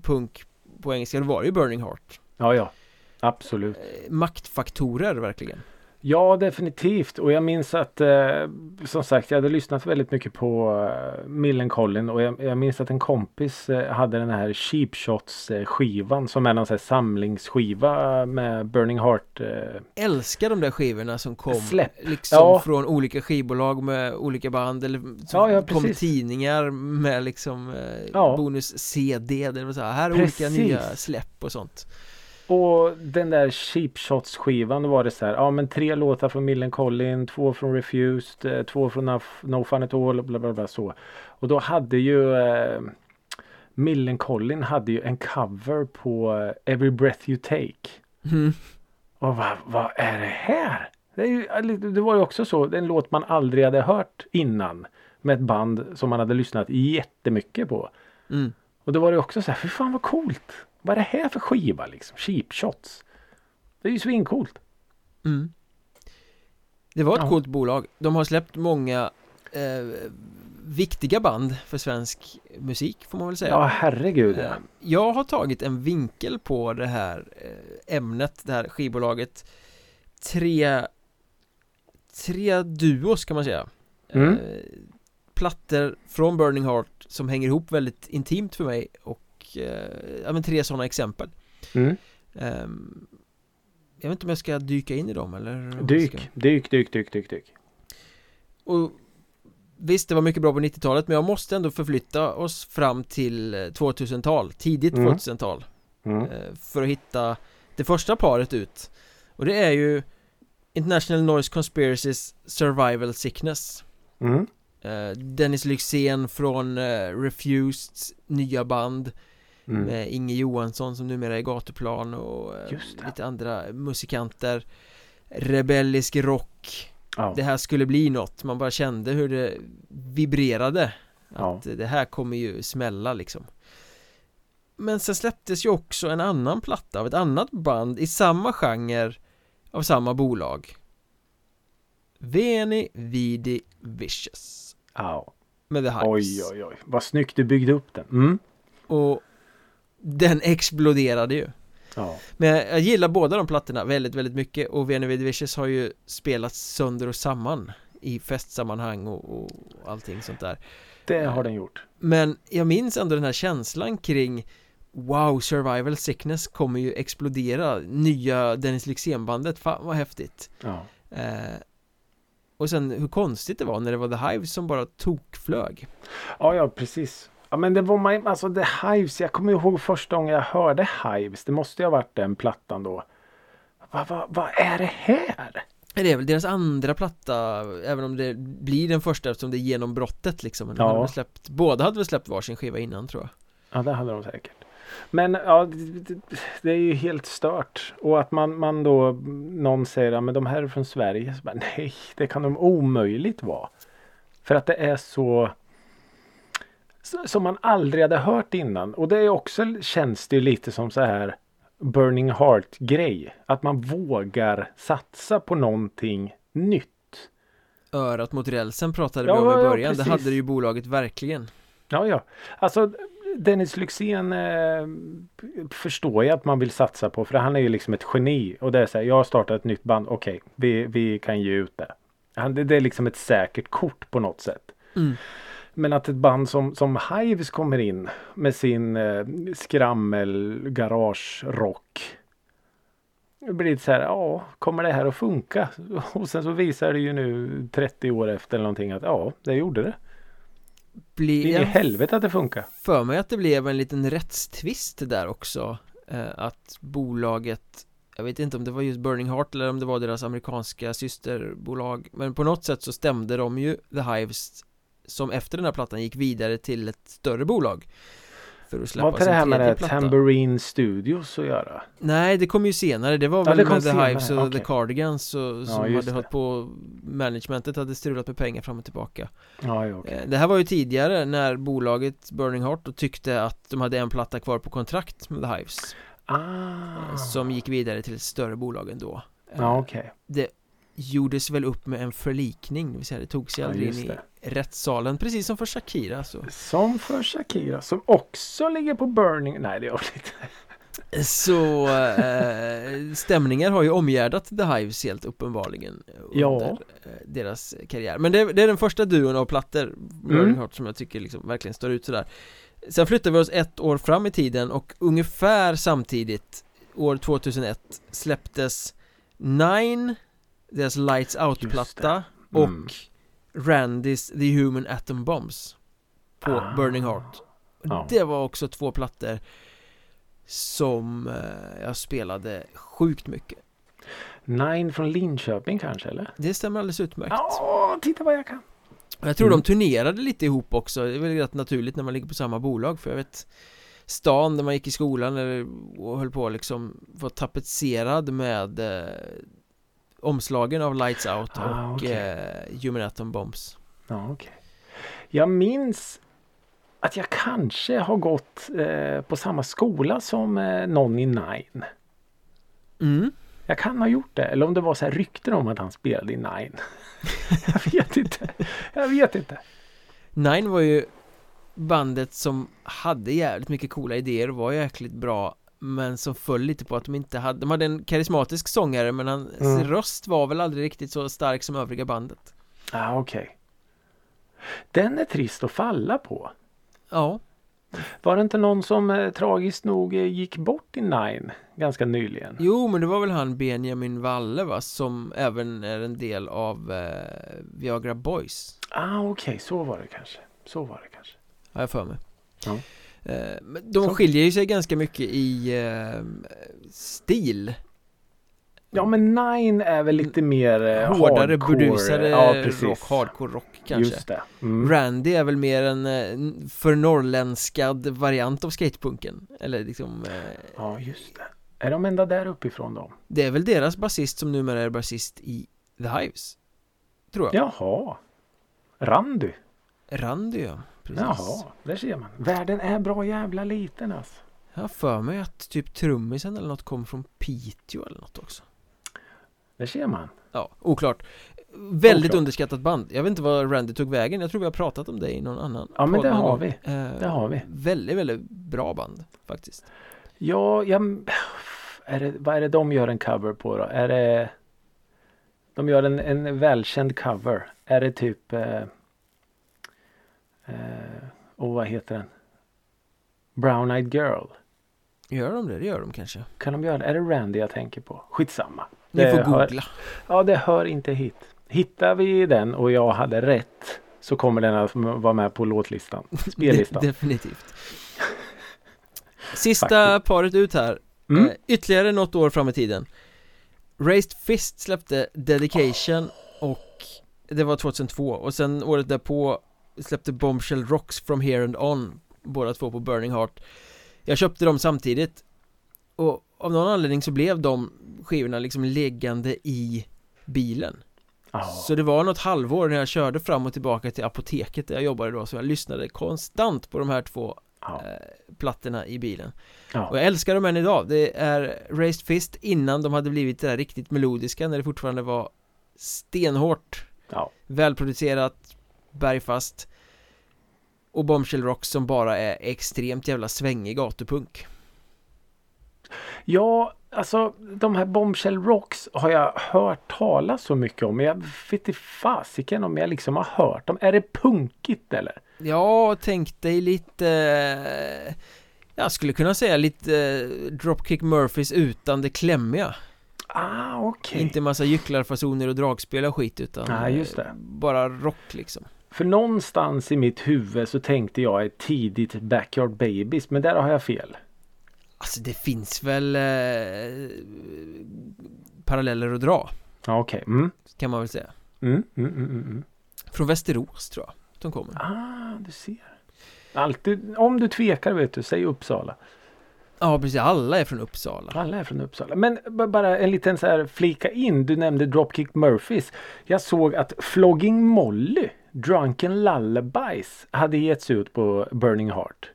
punk på engelska, det var ju Burning Heart Ja, ja. Absolut. Eh, Maktfaktorer verkligen Ja, definitivt. Och jag minns att eh, som sagt, jag hade lyssnat väldigt mycket på eh, Millencolin och jag, jag minns att en kompis eh, hade den här Cheap Shots eh, skivan som är någon sån här samlingsskiva med Burning Heart. Eh, Älskar de där skivorna som kom Släpp. liksom Ja. från olika skivbolag med olika band eller som Ja, ja, kom tidningar med liksom eh, det vill säga här är Precis. olika nya släpp och sånt och den där Cheap Shots skivan då var det så här, ja men tre låtar från Millencolin, två från Refused, eh, två från No, Fun At All, bla bla bla så. Och då hade ju eh, Millencolin hade ju en cover på eh, Every Breath You Take. mm. Och vad, vad är det här? Det, är ju, det var ju också så, en låt man aldrig hade hört innan. Med ett band som man hade lyssnat jättemycket på. Mm. Och då var det också så här, för fan vad coolt. Vad är det här för skiva liksom? Cheap shots. Det är ju svincoolt. Mm. Det var ett Ja. coolt bolag De har släppt många eh, viktiga band för svensk musik får man väl säga Ja, herregud. Eh, Ja. Jag har tagit en vinkel på det här eh, ämnet, det här skivbolaget Tre Tre duos kan man säga Mm. eh, Plattor från Burning Heart som hänger ihop väldigt intimt för mig och eh, ja men tre sådana exempel Mm. Ehm, Jag vet inte om jag ska dyka in i dem eller Dyk, ska... dyk, dyk, dyk, dyk, dyk. Och Visst, det var mycket bra på 90-talet men jag måste ändå förflytta oss fram till eh, 2000-tal, tidigt Mm. 2000-tal Mm. eh, För att hitta det första paret ut Och det är ju International Noise Conspiracies Survival Sickness Mm. eh, Dennis Lyxzén från eh, Refused nya band Mm. med Inge Johansson som numera är gatuplan och eh, lite andra musikanter Rebellisk rock Ja. det här skulle bli något Man bara kände hur det vibrerade Ja. Att det här kommer ju smälla liksom Men sen släpptes ju också en annan platta av ett annat band i samma genre Av samma bolag Veni Vidi Vicious Ja. Med The Hypes Oj, oj, oj. Vad snyggt du byggde upp den. Mm. Och den exploderade ju Ja. Men jag, gillar båda de plattorna väldigt, väldigt mycket och Venevid Vicious har ju spelats sönder och samman i festsammanhang och, och allting sånt där Det har den gjort. Men jag minns ändå den här känslan kring Wow, Survival Sickness kommer ju explodera Nya Dennis Lyxzén-bandet, fan vad häftigt Ja. eh, Och sen hur konstigt det var när det var The Hives som bara tokflög Ja, ja, precis. Ja, men det var man, alltså The Hives. Jag kommer ihåg första gången jag hörde Hives. Det måste ju ha varit den plattan då. Vad va, vad är det här? Det är väl deras andra platta Även om det blir den första eftersom det är genombrottet liksom Ja. hade släppt, Båda hade väl släppt varsin skiva innan tror jag Ja, det hade de säkert. Men ja, det, det- är ju helt stört. Och att man, man då, någon säger att men de här är från Sverige. Så bara, nej, det kan de omöjligt vara. För att det är så- som man aldrig hade hört innan. Och det är också, känns det lite som så här Burning Heart grej. Att man vågar satsa på någonting nytt. Örat mot rälsen pratade Ja, vi om i ja, början, det precis. hade ju bolaget verkligen Ja, ja. Alltså Dennis Lyxzén eh, förstår jag att man vill satsa på för han är ju liksom ett geni och det är så här, jag har startat ett nytt band, okej, vi, vi kan ge ut det. Han, det. Det är liksom ett säkert kort på något sätt. Mm. Men att ett band som, som Hives kommer in med sin eh, skrammel garage rock. Det blir så här, ja, kommer det här att funka? Och sen så visar det ju nu 30 år efter eller någonting att ja, det gjorde det. Blir Det är helvete att det funkar. för mig att det blev en liten rättstvist där också eh, Att bolaget Jag vet inte om det var just Burning Heart eller om det var deras amerikanska systerbolag Men på något sätt så stämde de ju The Hives Som efter den här plattan gick vidare till ett större bolag För att släppa inte sin det här med det Tambourine Studios att göra? Nej det kom ju senare, det var Ja, väl det med The senare, Hives och okej. The Cardigans och, som just hade hållit på Managementet hade strulat med pengar fram och tillbaka Ja, ja, okej. Eh, Det här var ju tidigare när bolaget Burning Heart tyckte att de hade en platta kvar på kontrakt med The Hives Ah. Som gick vidare till ett större bolag ändå Eh, Ja, okej. Det gjordes väl upp med en förlikning, det vill säga det tog sig Ja, aldrig just in i rättssalen Precis som för Shakira så Som för Shakira som också ligger på Burning. Nej, det gör det inte. Så eh, stämningar har ju omgärdat The Hives helt uppenbarligen under Ja. eh, deras karriär Men det, det är den första duon av plattor Burning Mm. Heart som jag tycker liksom verkligen står ut sådär Sen flyttar vi oss ett år fram i tiden och ungefär samtidigt År 2001 släpptes Nine Deras Lights Out-platta Mm. och Randys The Human Atom Bombs På Ah. Burning Heart Ja. Det var också två plattor Som eh, jag spelade sjukt mycket Nine från Linköping kanske eller? Det stämmer alldeles utmärkt Ja, titta vad jag kan. Jag tror Mm. de turnerade lite ihop också Det är väl rätt naturligt när man ligger på samma bolag för jag vet Stan där man gick i skolan eller, och höll på liksom Var tapetserad med eh, Omslagen av Lights Out Ah, och okej. eh, Human Atom Bombs Ja, okej. Jag minns att jag kanske har gått eh, på samma skola som eh, i Nine. mm. Jag kan ha gjort det. Eller om det var så här rykten om att han spelade i Nine. jag vet inte. Jag vet inte. Nine var ju bandet som hade jävligt mycket coola idéer och var jäkligt bra men som föll lite på att de inte hade, de hade en karismatisk sångare men hans Mm. röst var väl aldrig riktigt så stark som övriga bandet Ja, ah, okej. Den är trist att falla på. Ja, Var det inte någon som eh, tragiskt nog eh, gick bort i Nine ganska nyligen? jo men det var väl han Benjamin Walle va som även är en del av eh, Viagra Boys Ah, okej, så var det kanske. Så var det kanske. Har jag för mig Ja. Eh, de Så. skiljer ju sig ganska mycket i eh, stil Ja, men Nine är väl lite mer eh, Hårdare, hardcore. ja, rock, hardcore rock kanske Just det. Mm. Randy är väl mer en för norrländskad variant av skatepunken Eller liksom Ja, just det. Är de ända där uppifrån då? Det är väl deras basist som numera är basist i The Hives Tror jag Jaha. Randy. Randy ja, precis Jaha, där ser man. Världen är bra jävla liten alltså. Jag har för mig att typ trummisen eller något kom från Piteå eller något också Där ser man. Ja, oklart Väldigt Oklart. underskattat band Jag vet inte var Randy tog vägen Jag tror vi har pratat om det i någon annan Ja, men det har vi. Eh, Det har vi. Väldigt, väldigt bra band faktiskt Ja, jag, är det, vad är det de gör en cover på då? Är det De gör en, en välkänd cover. Är det typ eh, Och vad heter den? Brown Eyed Girl. Gör de det? Det gör de kanske Kan de göra det? Är det Randy jag tänker på? Skitsamma. Ni Det får hör- googla Ja, det hör inte hit. Hittar vi den och jag hade rätt så kommer den att vara med på låtlistan. Spellistan. De- Definitivt Sista paret ut här Mm. eh, Ytterligare något år fram i tiden Raised Fist släppte Dedication och det var 2002 och sen året därpå släppte Bombshell Rocks from here and on Båda två på Burning Heart. Jag köpte dem samtidigt. Och av någon anledning så blev de skivorna liksom liggande i bilen. Ja. Så det var något halvår när jag körde fram och tillbaka till apoteket där jag jobbade då Så jag lyssnade konstant på de här två eh, plattorna i bilen. Ja. Och jag älskar dem än idag. Det är Raised Fist innan de hade blivit det där riktigt melodiska när det fortfarande var stenhårt. Välproducerat Bergfast Och Bombshell Rock som bara är extremt jävla svängig gatupunk Ja, alltså de här Bombshell Rocks har jag hört talas så mycket om. Men jag vet inte fasiken om jag liksom har hört dem. Är det punkigt eller? Ja, tänk dig lite Jag skulle kunna säga lite Dropkick Murphys utan det klämmiga Ah, okej. Inte massa gycklarfasoner och dragspel och skit utan Nej, just det. eh, Bara rock liksom För någonstans i mitt huvud så tänkte jag ett tidigt Backyard Babies. Men där har jag fel. Alltså det finns väl eh, paralleller att dra Ja, okej. Mm. kan man väl säga Mm, mm, mm, mm, mm. Från Västerås tror jag de kommer Ah, du ser. Alltid, om du tvekar vet du, säg Uppsala. Ja precis, alla är från Uppsala Alla är från Uppsala. Men bara en liten så här flika in. Du nämnde Dropkick Murphys. Jag såg att Flogging Molly, Drunken Lullabies, hade getts ut på Burning Heart.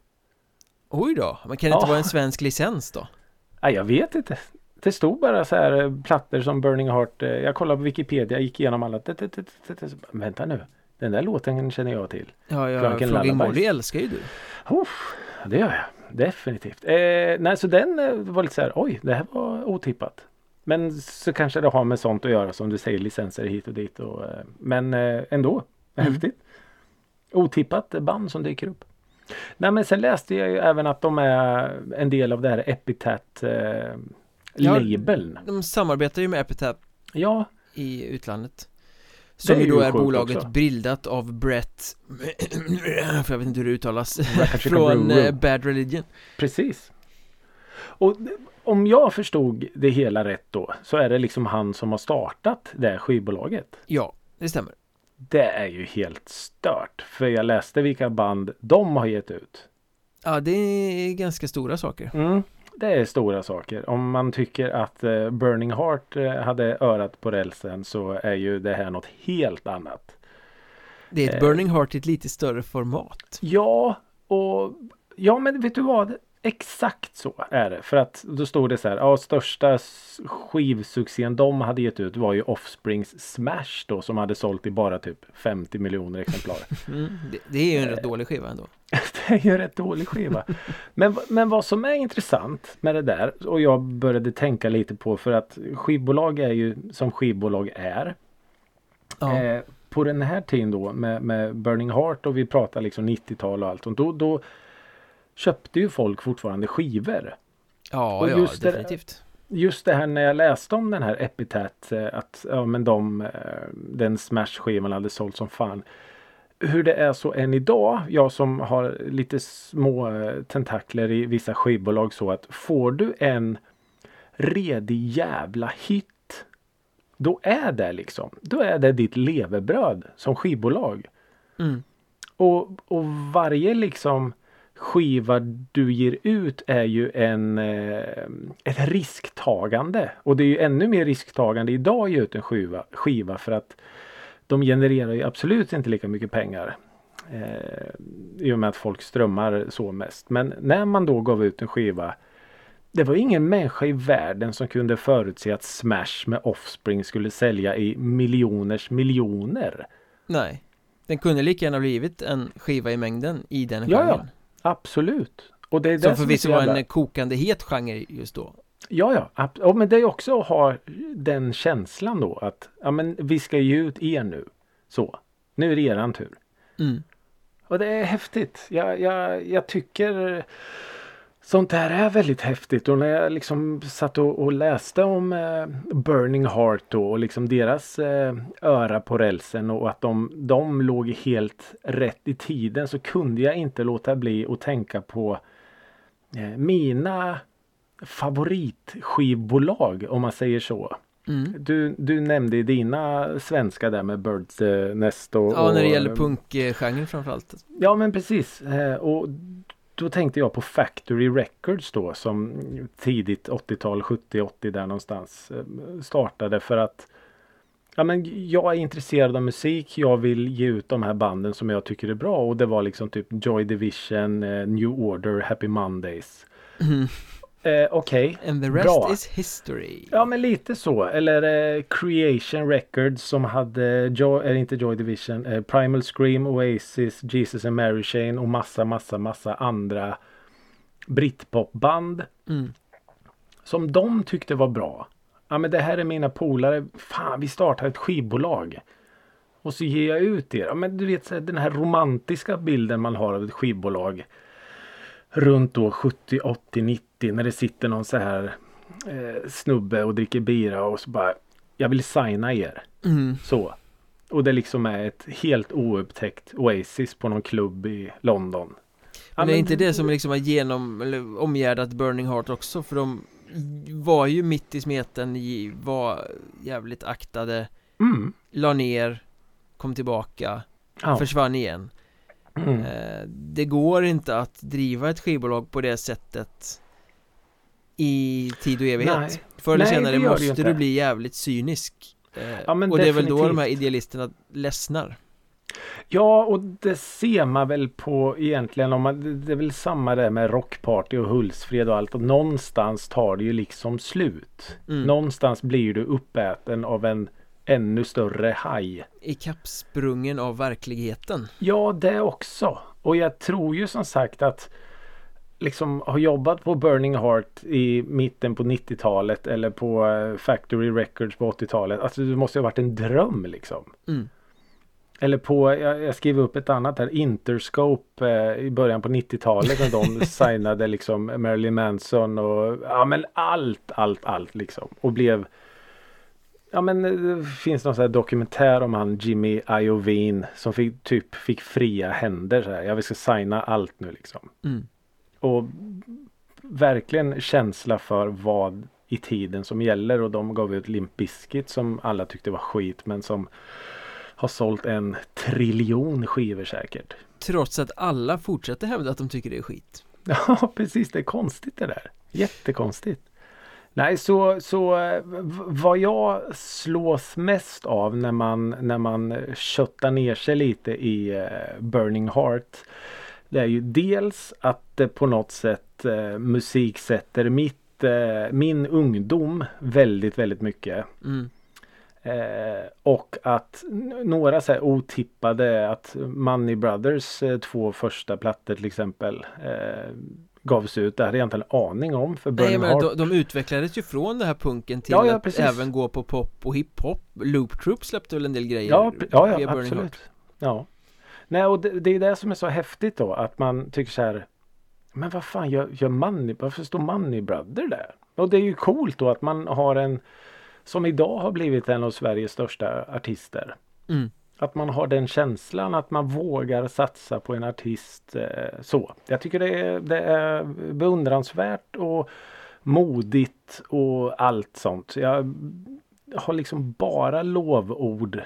Oj då, men kan det inte Ja. vara en svensk licens då? Nej, jag vet inte. Det stod bara så här eh, plattor som Burning Heart. eh, Jag kollade på Wikipedia, gick igenom alla. Vänta nu. Den där låten känner jag till. Ja, ja, Drunken Flogging. Molly älskar ju du Uff, det gör jag. Definitivt. Eh, nej, så den eh, var lite så här. Oj, det här var otippat. Men så kanske det har med sånt att göra som du säger licenser hit och dit. Och, men ändå. Mm. Häftigt. Otippat band som dyker upp. Nej men sen läste jag ju även att de är en del av det här Epitat eh, Ja, labeln. De samarbetar ju med Epitaph Ja, i utlandet Som ju då är bolaget också. bildat av Brett För jag vet inte hur det uttalas Från eh, Bad Religion precis. Och om jag förstod det hela rätt då så är det liksom han som har startat det här skivbolaget. Ja, det stämmer Det är ju helt stört. För jag läste vilka band de har gett ut. Ja, det är ganska stora saker Mm, det är stora saker. Om man tycker att eh, Burning Heart eh, hade örat på rälsen så är ju det här något helt annat. Det är ett Eh. Burning Heart i ett lite större format Ja, och ja men vet du vad? Exakt så är det. För att då stod det så här. Ja, största skivsuccén de hade gett ut var ju Offsprings Smash då som hade sålt i bara typ 50 miljoner exemplar. mm, det, det är ju en rätt dålig skiva ändå Det är ju en rätt dålig skiva. Men, men vad som är intressant med det där och jag började tänka lite på för att skivbolag är ju som skivbolag är. Ja, Eh, på den här tiden då med, med Burning Heart och vi pratar liksom 90-tal och allt sånt. Då, då köpte ju folk fortfarande skivor. ja, och ja just det- definitivt Just det här när jag läste om den här Epitat eh, att ja, men de, eh, den Smash-skivan hade sålt som fan. Hur det är så än idag, jag som har lite små eh, tentakler i vissa skivbolag så att får du en redig jävla hit då är det liksom, då är det ditt levebröd som skivbolag. mm. Och, och varje liksom skiva du ger ut är ju en, eh, ett risktagande. Och det är ju ännu mer risktagande idag att ge ut en skiva, skiva för att de genererar ju absolut inte lika mycket pengar. Eh, I och med att folk strömmar så mest. Men när man då gav ut en skiva det var ingen människa i världen som kunde förutse att Smash med Offspring skulle sälja i miljoners miljoner. Nej. Den kunde lika gärna blivit en skiva i mängden i den Ja, genren. ja. Absolut. Och det är Som förvisso var en kokande het genre just då. Ja, ja. ja men det är också att ha den känslan då att ja, men vi ska ge ut er nu. Så. Nu är det eran tur. Mm. Och det är häftigt. Jag, jag, jag tycker sånt där är väldigt häftigt. Och när jag liksom satt och, och läste om eh, Burning Heart då, och liksom deras eh, öra på rälsen och att de, de låg helt rätt i tiden så kunde jag inte låta bli att tänka på eh, mina favoritskivbolag om man säger så. Mm. Du, du nämnde dina svenska där med Birds eh, Nest och Ja, när det och, gäller eh, punkgenren framförallt. Ja men precis. Eh, och då tänkte jag på Factory Records då som tidigt 80-tal, 70-80 där någonstans eh, startade för att Ja men jag är intresserad av musik. Jag vill ge ut de här banden som jag tycker är bra och det var liksom typ Joy Division, eh, New Order, Happy Mondays. Mm. Eh, Okej. And the rest Bra. is history. Ja men lite så. Eller eh, Creation Records som hade, Joy, eller inte Joy Division, eh, Primal Scream, Oasis, Jesus and Mary Chain och massa massa massa andra Britpopband Mm. som de tyckte var bra. Ja men det här är mina polare. Fan vi startar ett skivbolag. Och så ger jag ut er. Ja, men du vet den här romantiska bilden man har av ett skivbolag. Runt då 70, 80, 90 när det sitter någon så här eh, snubbe och dricker bira och så bara Jag vill signa er. Mm. Så. Och det liksom är ett helt oupptäckt Oasis på någon klubb i London. Men det är inte det som liksom har genom, eller omgärdat Burning Heart också för de var ju mitt i smeten, var jävligt aktade, Mm. la ner, kom tillbaka, Ja. försvann igen. Mm. Eh, Det går inte att driva ett skivbolag på det sättet i tid och evighet. Nej. Förr eller Nej, senare måste du bli jävligt cynisk. Eh, Ja, men och det är väl då de här definitivt. idealisterna ledsnar. Ja, och det ser man väl på egentligen om man, det- det är väl samma där med Rockparty och Hultsfred och allt. Och någonstans tar det ju liksom slut. Mm. Någonstans blir du uppäten av en ännu större haj. I kappsprungen av verkligheten. Ja, det också. Och jag tror ju som sagt att liksom har jobbat på Burning Heart i mitten på 90-talet eller på eh, Factory Records på 80-talet. Alltså det måste ha varit en dröm liksom. Mm. Eller på, jag, jag skriver upp ett annat här, Interscope eh, i början på 90-talet när de signade liksom Marilyn Manson och ja men allt, allt, allt liksom. Och blev Ja men eh, det finns någon sån här dokumentär om han Jimmy Iovine som fick, typ fick fria händer så här. Jag vill ska signa allt nu liksom. Mm. Och verkligen känsla för vad i tiden som gäller och de gav ut Limp Bizkit som alla tyckte var skit men som har sålt en triljon skivor säkert. Trots att alla fortsätter hävda att de tycker det är skit. Ja precis, det är konstigt det där. Jättekonstigt. Nej, så, så vad jag slås mest av när man, när man köttar ner sig lite i eh, Burning Heart. Det är ju dels att det på något sätt eh, musik sätter mitt, eh, min ungdom väldigt, väldigt mycket. Mm. Eh, och att några så här otippade att Money Brothers eh, två första plattor till exempel eh, gavs ut. Det hade jag inte en aning om för Nej, men Heart. de, de utvecklades ju från det här punken till Ja, ja, att precis. även gå på pop och hiphop. Loop Troop släppte väl en del grejer Ja, ja, ja absolut. Ja. Nej, och det, det är det som är så häftigt då att man tycker så här. Men vad fan gör, gör Money, varför står Money Brother där? Och det är ju coolt då att man har en som idag har blivit en av Sveriges största artister. Mm. Att man har den känslan att man vågar satsa på en artist eh, så. Jag tycker det är, det är beundransvärt och modigt och allt sånt. Jag har liksom bara lovord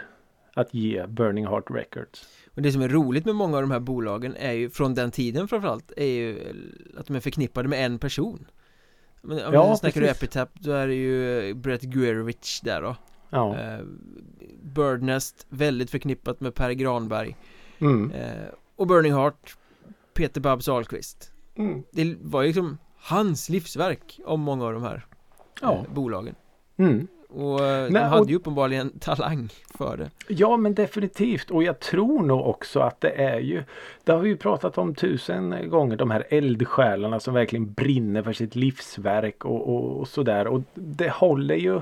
att ge Burning Heart Records. Och det som är roligt med många av de här bolagen är ju från den tiden framförallt är ju att de är förknippade med en person. Men om Ja, snackar precis. Epitap då är det ju Brett Guerovich där då. Ja. Eh, Birdnest väldigt förknippat med Per Granberg. Mm. Eh, och Burning Heart Peter Babs Ahlqvist. Mm. Det var ju liksom hans livsverk om många av de här Ja. eh, bolagen Mm. Och eh, de Nej, hade och- ju uppenbarligen talang för det Ja men definitivt och jag tror nog också att det är ju Det har vi ju pratat om tusen gånger de här eldsjälarna som verkligen brinner för sitt livsverk och, och, och sådär och det håller ju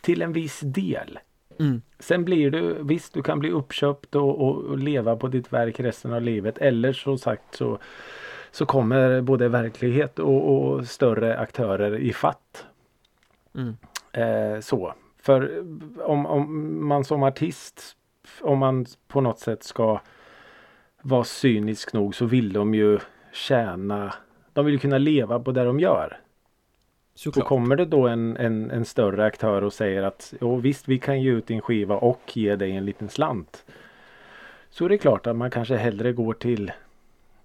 till en viss del. mm. Sen blir du visst du kan bli uppköpt och, och, och leva på ditt verk resten av livet eller så sagt så så kommer både verklighet och, och större aktörer i fatt. Mm. Eh, så. För om, om man som artist, om man på något sätt ska vara cynisk nog så vill de ju tjäna, de vill kunna leva på det de gör. Och Såklart kommer det då en, en, en större aktör och säger att jo, visst vi kan ge ut din skiva och ge dig en liten slant. Så är det klart att man kanske hellre går till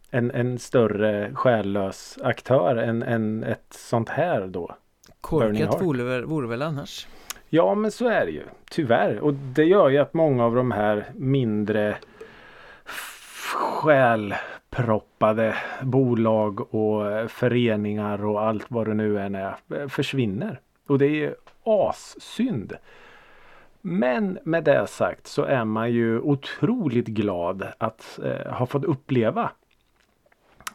en, en större själlös aktör än, än ett sånt här då. Korkat vore vore väl annars Ja men så är det ju. Tyvärr. Och det gör ju att många av de här mindre själproppade bolag och föreningar och allt vad det nu än är eh, försvinner. Och det är ju assynd. Men med det sagt så är man ju otroligt glad att eh, ha fått uppleva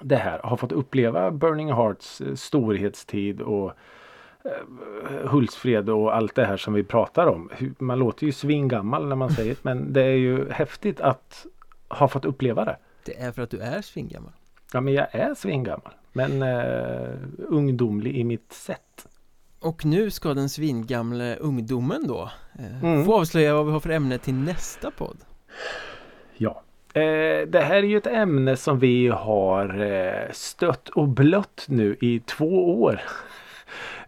det här. Ha fått uppleva Burning Hearts eh, storhetstid och Hultsfred och allt det här som vi pratar om. Man låter ju svingammal när man säger det men det är ju häftigt att ha fått uppleva det. Det är för att du är svingammal Ja men jag är svingammal men eh, ungdomlig i mitt sätt. Och nu ska den svingamle ungdomen då eh, Mm. Få avslöja vad vi har för ämne till nästa podd Ja. Eh, det här är ju ett ämne som vi har eh, stött och blött nu i två år.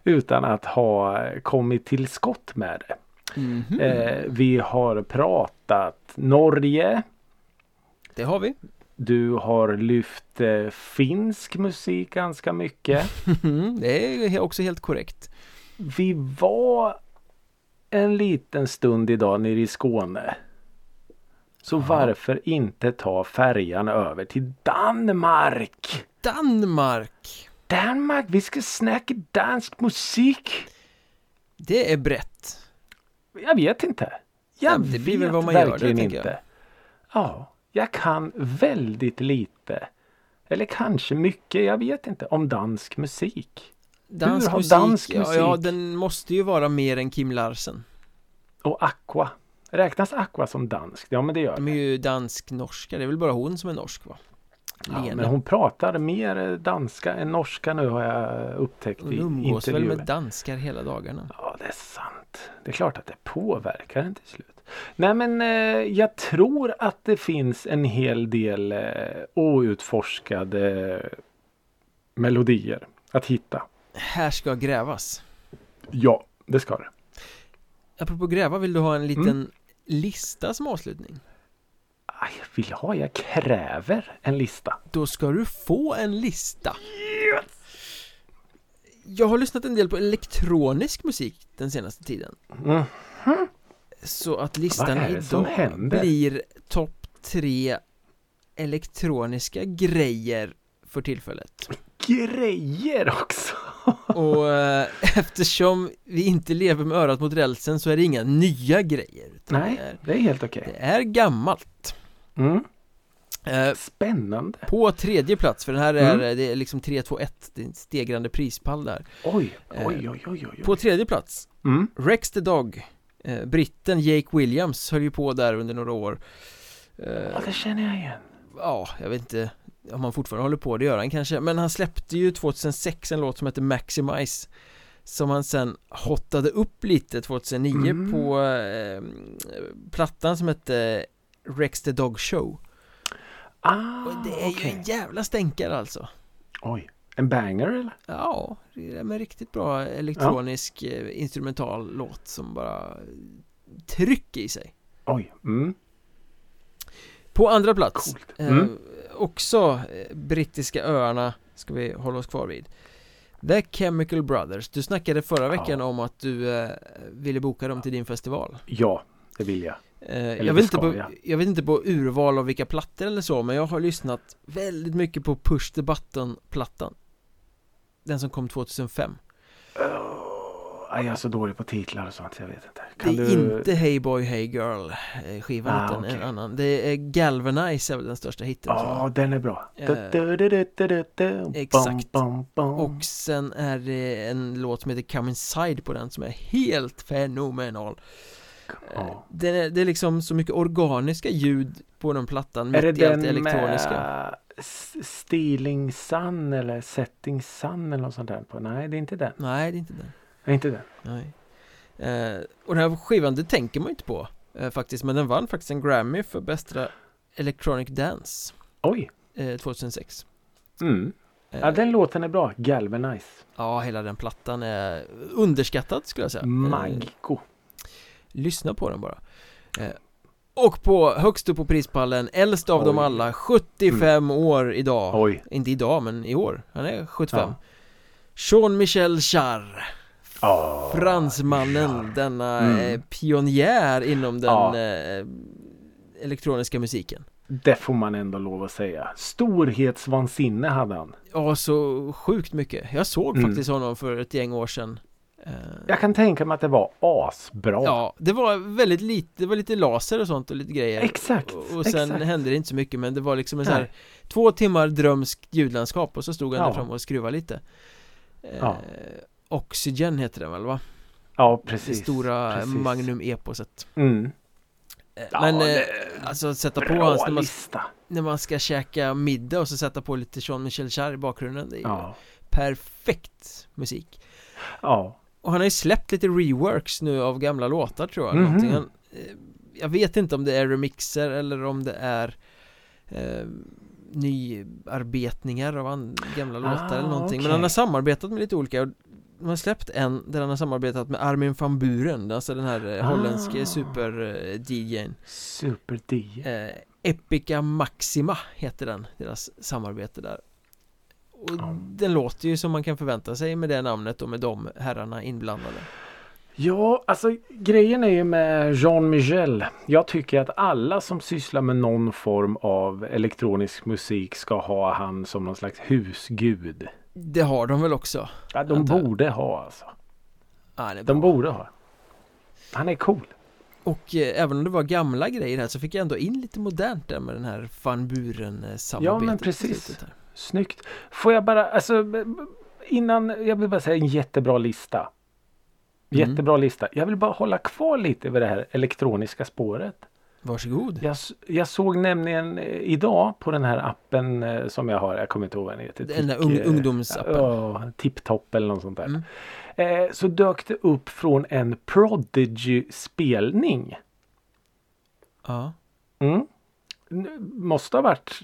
Utan att ha kommit till skott med det. Mhm. Eh, vi har pratat Norge. Det har vi Du har lyft eh, finsk musik ganska mycket. Det är också helt korrekt Vi var en liten stund idag nere i Skåne. Så varför inte ta färjan över till Danmark? Danmark Danmark, vi ska snacka dansk musik. Det är brett Jag vet inte. Jag Ja, det blir väl vet vad man gör det, inte. jag. Ja, jag kan väldigt lite. Eller kanske mycket, jag vet inte, om dansk musik. Dansk har musik, dansk ja, ja musik? den måste ju vara mer än Kim Larsen Och Aqua. Räknas Aqua som dansk? Ja men det gör De är det. ju dansk-norska, det är väl bara hon som är norsk va? Ja, men hon pratar mer danska än norska nu har jag upptäckt Hon i umgås väl intervjuer. med danskar hela dagarna Ja, det är sant. Det är klart att det påverkar en till slut. Nej, men eh, jag tror att det finns en hel del eh, outforskade melodier att hitta. Här ska grävas Ja, det ska det. Apropå gräva, vill du ha en liten Mm. lista som avslutning? Aj, vill jag ha? Jag kräver en lista. Då ska du få en lista Jag har lyssnat en del på elektronisk musik den senaste tiden Mm. Så att listan idag blir topp tre elektroniska grejer för tillfället Grejer också! Och eh, eftersom vi inte lever med örat mot rälsen så är det inga nya grejer Nej, det, är, det är helt okej. det är gammalt Mm. eh, Spännande. På tredje plats, för den här är, Mm. det är liksom 3, 2, 1 Det är en stegrande prispall där Oj, Eh, oj, oj, oj, oj. På tredje plats Mm. Rex the Dog eh, Britten Jake Williams höll ju på där under några år eh, Ja, det känner jag igen. Ja, jag vet inte om han fortfarande håller på, det gör han kanske Men han släppte ju 2006 en låt som heter Maximize Som han sen hottade upp lite 2009 Mm. på eh, plattan som hette Rex the Dog Show Ah, Och det är ju okej. en jävla stänkare alltså Oj, en banger eller? Ja, det är en riktigt bra elektronisk eh, instrumental låt som bara trycker i sig Oj, mm. På andra plats eh, Mm. Också eh, brittiska öarna ska vi hålla oss kvar vid The Chemical Brothers Du snackade förra veckan Ja. om att du eh, ville boka dem till din festival Ja, det vill jag. Eh, jag, vet inte på, jag. jag vet inte på urval av vilka plattor eller så Men jag har lyssnat väldigt mycket på Push the Button-plattan Den som kom 2005 Oh, jag är så dålig på titlar och sånt, jag vet inte. Kan det är du... inte Hey Boy Hey Girl eh, skivan ah, utan okay. en annan. Det är Galvanize är väl den största hitten. Ja, oh, den är bra. Eh, exakt. Och sen är det en låt som heter Come Inside på den som är helt fenomenal. Oh. Det, är, det är liksom så mycket organiska ljud på den plattan Är det den elektroniska. med Stealing Sun eller Setting Sun eller något sånt där på? Nej, det är inte den. Nej, det är inte den. Nej, inte den. Nej. Eh, och den här skivan, det tänker man inte på eh, faktiskt. Men den vann faktiskt en Grammy för bästa Electronic Dance. Oj! Eh, 2006. Mm. Ja, eh. den låten är bra. Galvanize. Ja, hela den plattan är underskattad skulle jag säga. Maggo. Lyssna på den bara. Eh, och på högst upp på prispallen, äldst av Oj. dem alla, 75 mm. år idag Oj. Inte idag men i år, han är 75 ja. Jean-Michel Jarre oh, Fransmannen, Jarre. denna mm. Eh, pionjär inom den ja. eh, elektroniska musiken Det får man ändå lov att säga Storhetsvansinne hade han Ja, så sjukt mycket Jag såg mm. faktiskt honom för ett gäng år sedan Eh, jag kan tänka mig att det var asbra. Ja, det var väldigt lite, det var lite laser och sånt och lite grejer. Exakt. Och, och sen exakt. hände det inte så mycket men det var liksom en sån här två timmar drömskt ljudlandskap och så stod han ja. där framme och skruvade lite. Eh, ja. Oxygen heter den väl va? Ja, precis. Det stora precis. Magnum-eposet. Mm. Eh, men ja, det, alltså sätta på hans när man, när man ska käka middag och så sätta på lite Jean-Michel Jarre i bakgrunden. Det är ju perfekt musik. Ja. Och han har ju släppt lite reworks nu av gamla låtar tror jag mm -hmm. han, eh, Jag vet inte om det är remixer eller om det är eh, Nyarbetningar av gamla ah, låtar eller någonting okay. Men han har samarbetat med lite olika De har släppt en där han har samarbetat med Armin van Buren Alltså den här eh, ah. holländske super-DJn eh, Super-DJ eh, Epica Maxima heter den, deras samarbete där och ja. den låter ju som man kan förvänta sig med det namnet och med de herrarna inblandade. Ja, alltså grejen är ju med Jean Michel. Jag tycker att alla som sysslar med någon form av elektronisk musik ska ha han som någon slags husgud. Det har de väl också? Ja, de borde ha alltså. Ja, de borde ha. Han är cool. Och eh, även om det var gamla grejer här så fick jag ändå in lite modernt där med den här Van Buren samarbetet. Ja men precis. Snyggt. Får jag bara, alltså innan, jag vill bara säga en jättebra lista. Mm. Jättebra mm. lista. Jag vill bara hålla kvar lite vid det här elektroniska spåret. Varsågod. Jag, jag såg nämligen eh, idag på den här appen eh, som jag har, jag kommer inte ihåg vad den heter. Den där ung, ungdomsappen. Ja, Tipptopp eller något sånt där. Mm. Eh, så dök det upp från en Prodigy spelning. Ja. Mm måste ha varit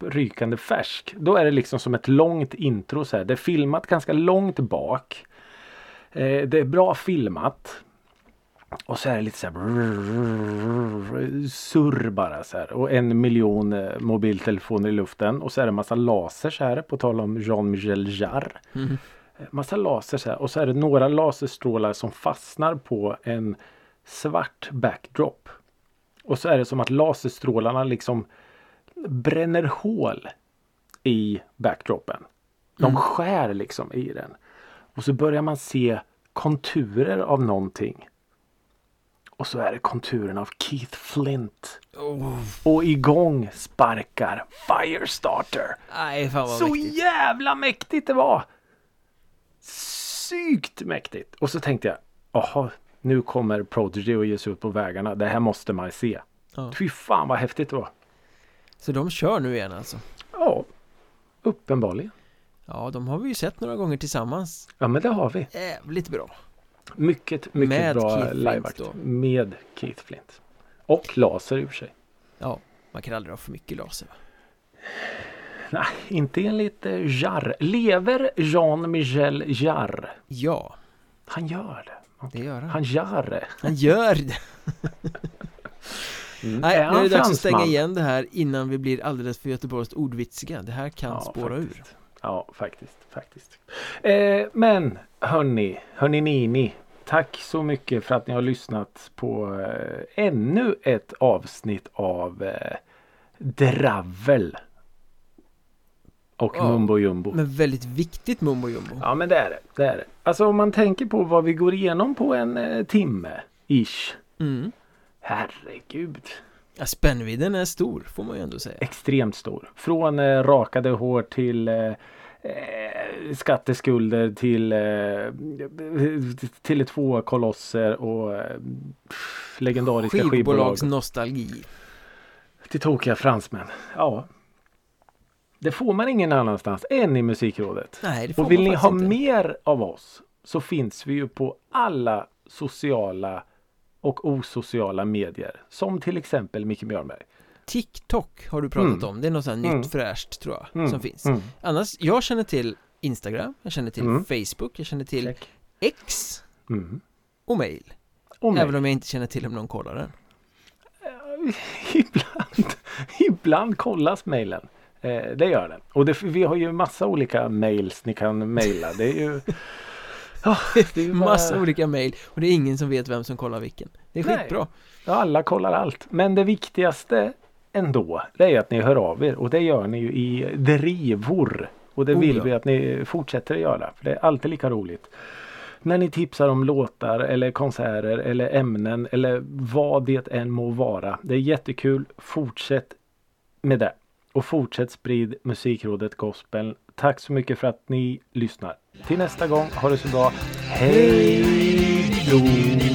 rykande färsk. Då är det liksom som ett långt intro så här. Det är filmat ganska långt bak. Eh, det är bra filmat. Och så är det lite så här surr bara så här. Och en miljon eh, mobiltelefoner i luften. Och så är det massa lasers här på tal om Jean-Michel Jarre. Mm. Massa lasers här. Och så är det några laserstrålar som fastnar på en svart backdrop. Och så är det som att laserstrålarna liksom bränner hål i backdropen. De mm. skär liksom i den. Och så börjar man se konturer av någonting. Och så är det konturen av Keith Flint. Oh. Och igång sparkar Firestarter. Vad så mäktigt. jävla mäktigt det var! Sykt mäktigt! Och så tänkte jag, jaha, nu kommer Prodigy att ge sig ut på vägarna. Det här måste man se. Ja. Fy fan vad häftigt det var. Så de kör nu igen alltså? Ja, uppenbarligen. Ja, de har vi ju sett några gånger tillsammans. Ja, men det har vi. Jävligt bra. Mycket, mycket Med bra liveakt. Med Keith Flint. Och laser i och för sig. Ja, man kan aldrig ha för mycket laser. Nej, inte enligt Jarre. Lever Jean-Michel Jarre? Ja. Han gör det. Det gör han. Han gör det. Han gör det. mm. Nej, nu är det dags att stänga igen det här innan vi blir alldeles för Göteborgs ordvitsiga. Det här kan ja, spåra faktiskt. ur. Ja, faktiskt. faktiskt. Eh, men hörni, hörni Nini. Tack så mycket för att ni har lyssnat på eh, ännu ett avsnitt av eh, Dravel. Och Ja, mumbo jumbo. Men väldigt viktigt mumbo jumbo. Ja men det är det. det är det. Alltså om man tänker på vad vi går igenom på en eh, timme ish. Mm. Herregud. Ja, spännvidden är stor får man ju ändå säga. Extremt stor. Från eh, rakade hår till eh, eh, skatteskulder till eh, till två kolosser och eh, legendariska skivbolag. Skivbolagsnostalgi. Till tokiga fransmän. Ja. Det får man ingen annanstans än i musikrådet. Nej, det får Och vill man ni ha inte. mer av oss så finns vi ju på alla sociala och osociala medier. Som till exempel Micke Björnberg. TikTok har du pratat Mm. om. Det är något sånt Mm. nytt fräscht tror jag Mm, som finns. mm. Annars, jag känner till Instagram, jag känner till Mm. Facebook, jag känner till Check. X Mm. och mail. Och mig. Även om jag inte känner till om någon kollar den. ibland, ibland kollas mejlen. Eh, det gör den. Och det, vi har ju massa olika mails ni kan mejla. Det är ju... Ja, det är Massa olika mail och det är ingen som vet vem som kollar vilken. Det är Nej. skitbra. Ja, alla kollar allt. Men det viktigaste ändå, det är att ni hör av er. Och det gör ni ju i drivor. Och det Oh, vill ja. vi att ni fortsätter att göra. För det är alltid lika roligt. När ni tipsar om låtar eller konserter eller ämnen eller vad det än må vara. Det är jättekul. Fortsätt med det. Och fortsätt sprid Musikrådet Gospel. Tack så mycket för att ni lyssnar. Till nästa gång, ha det så bra. Hej då!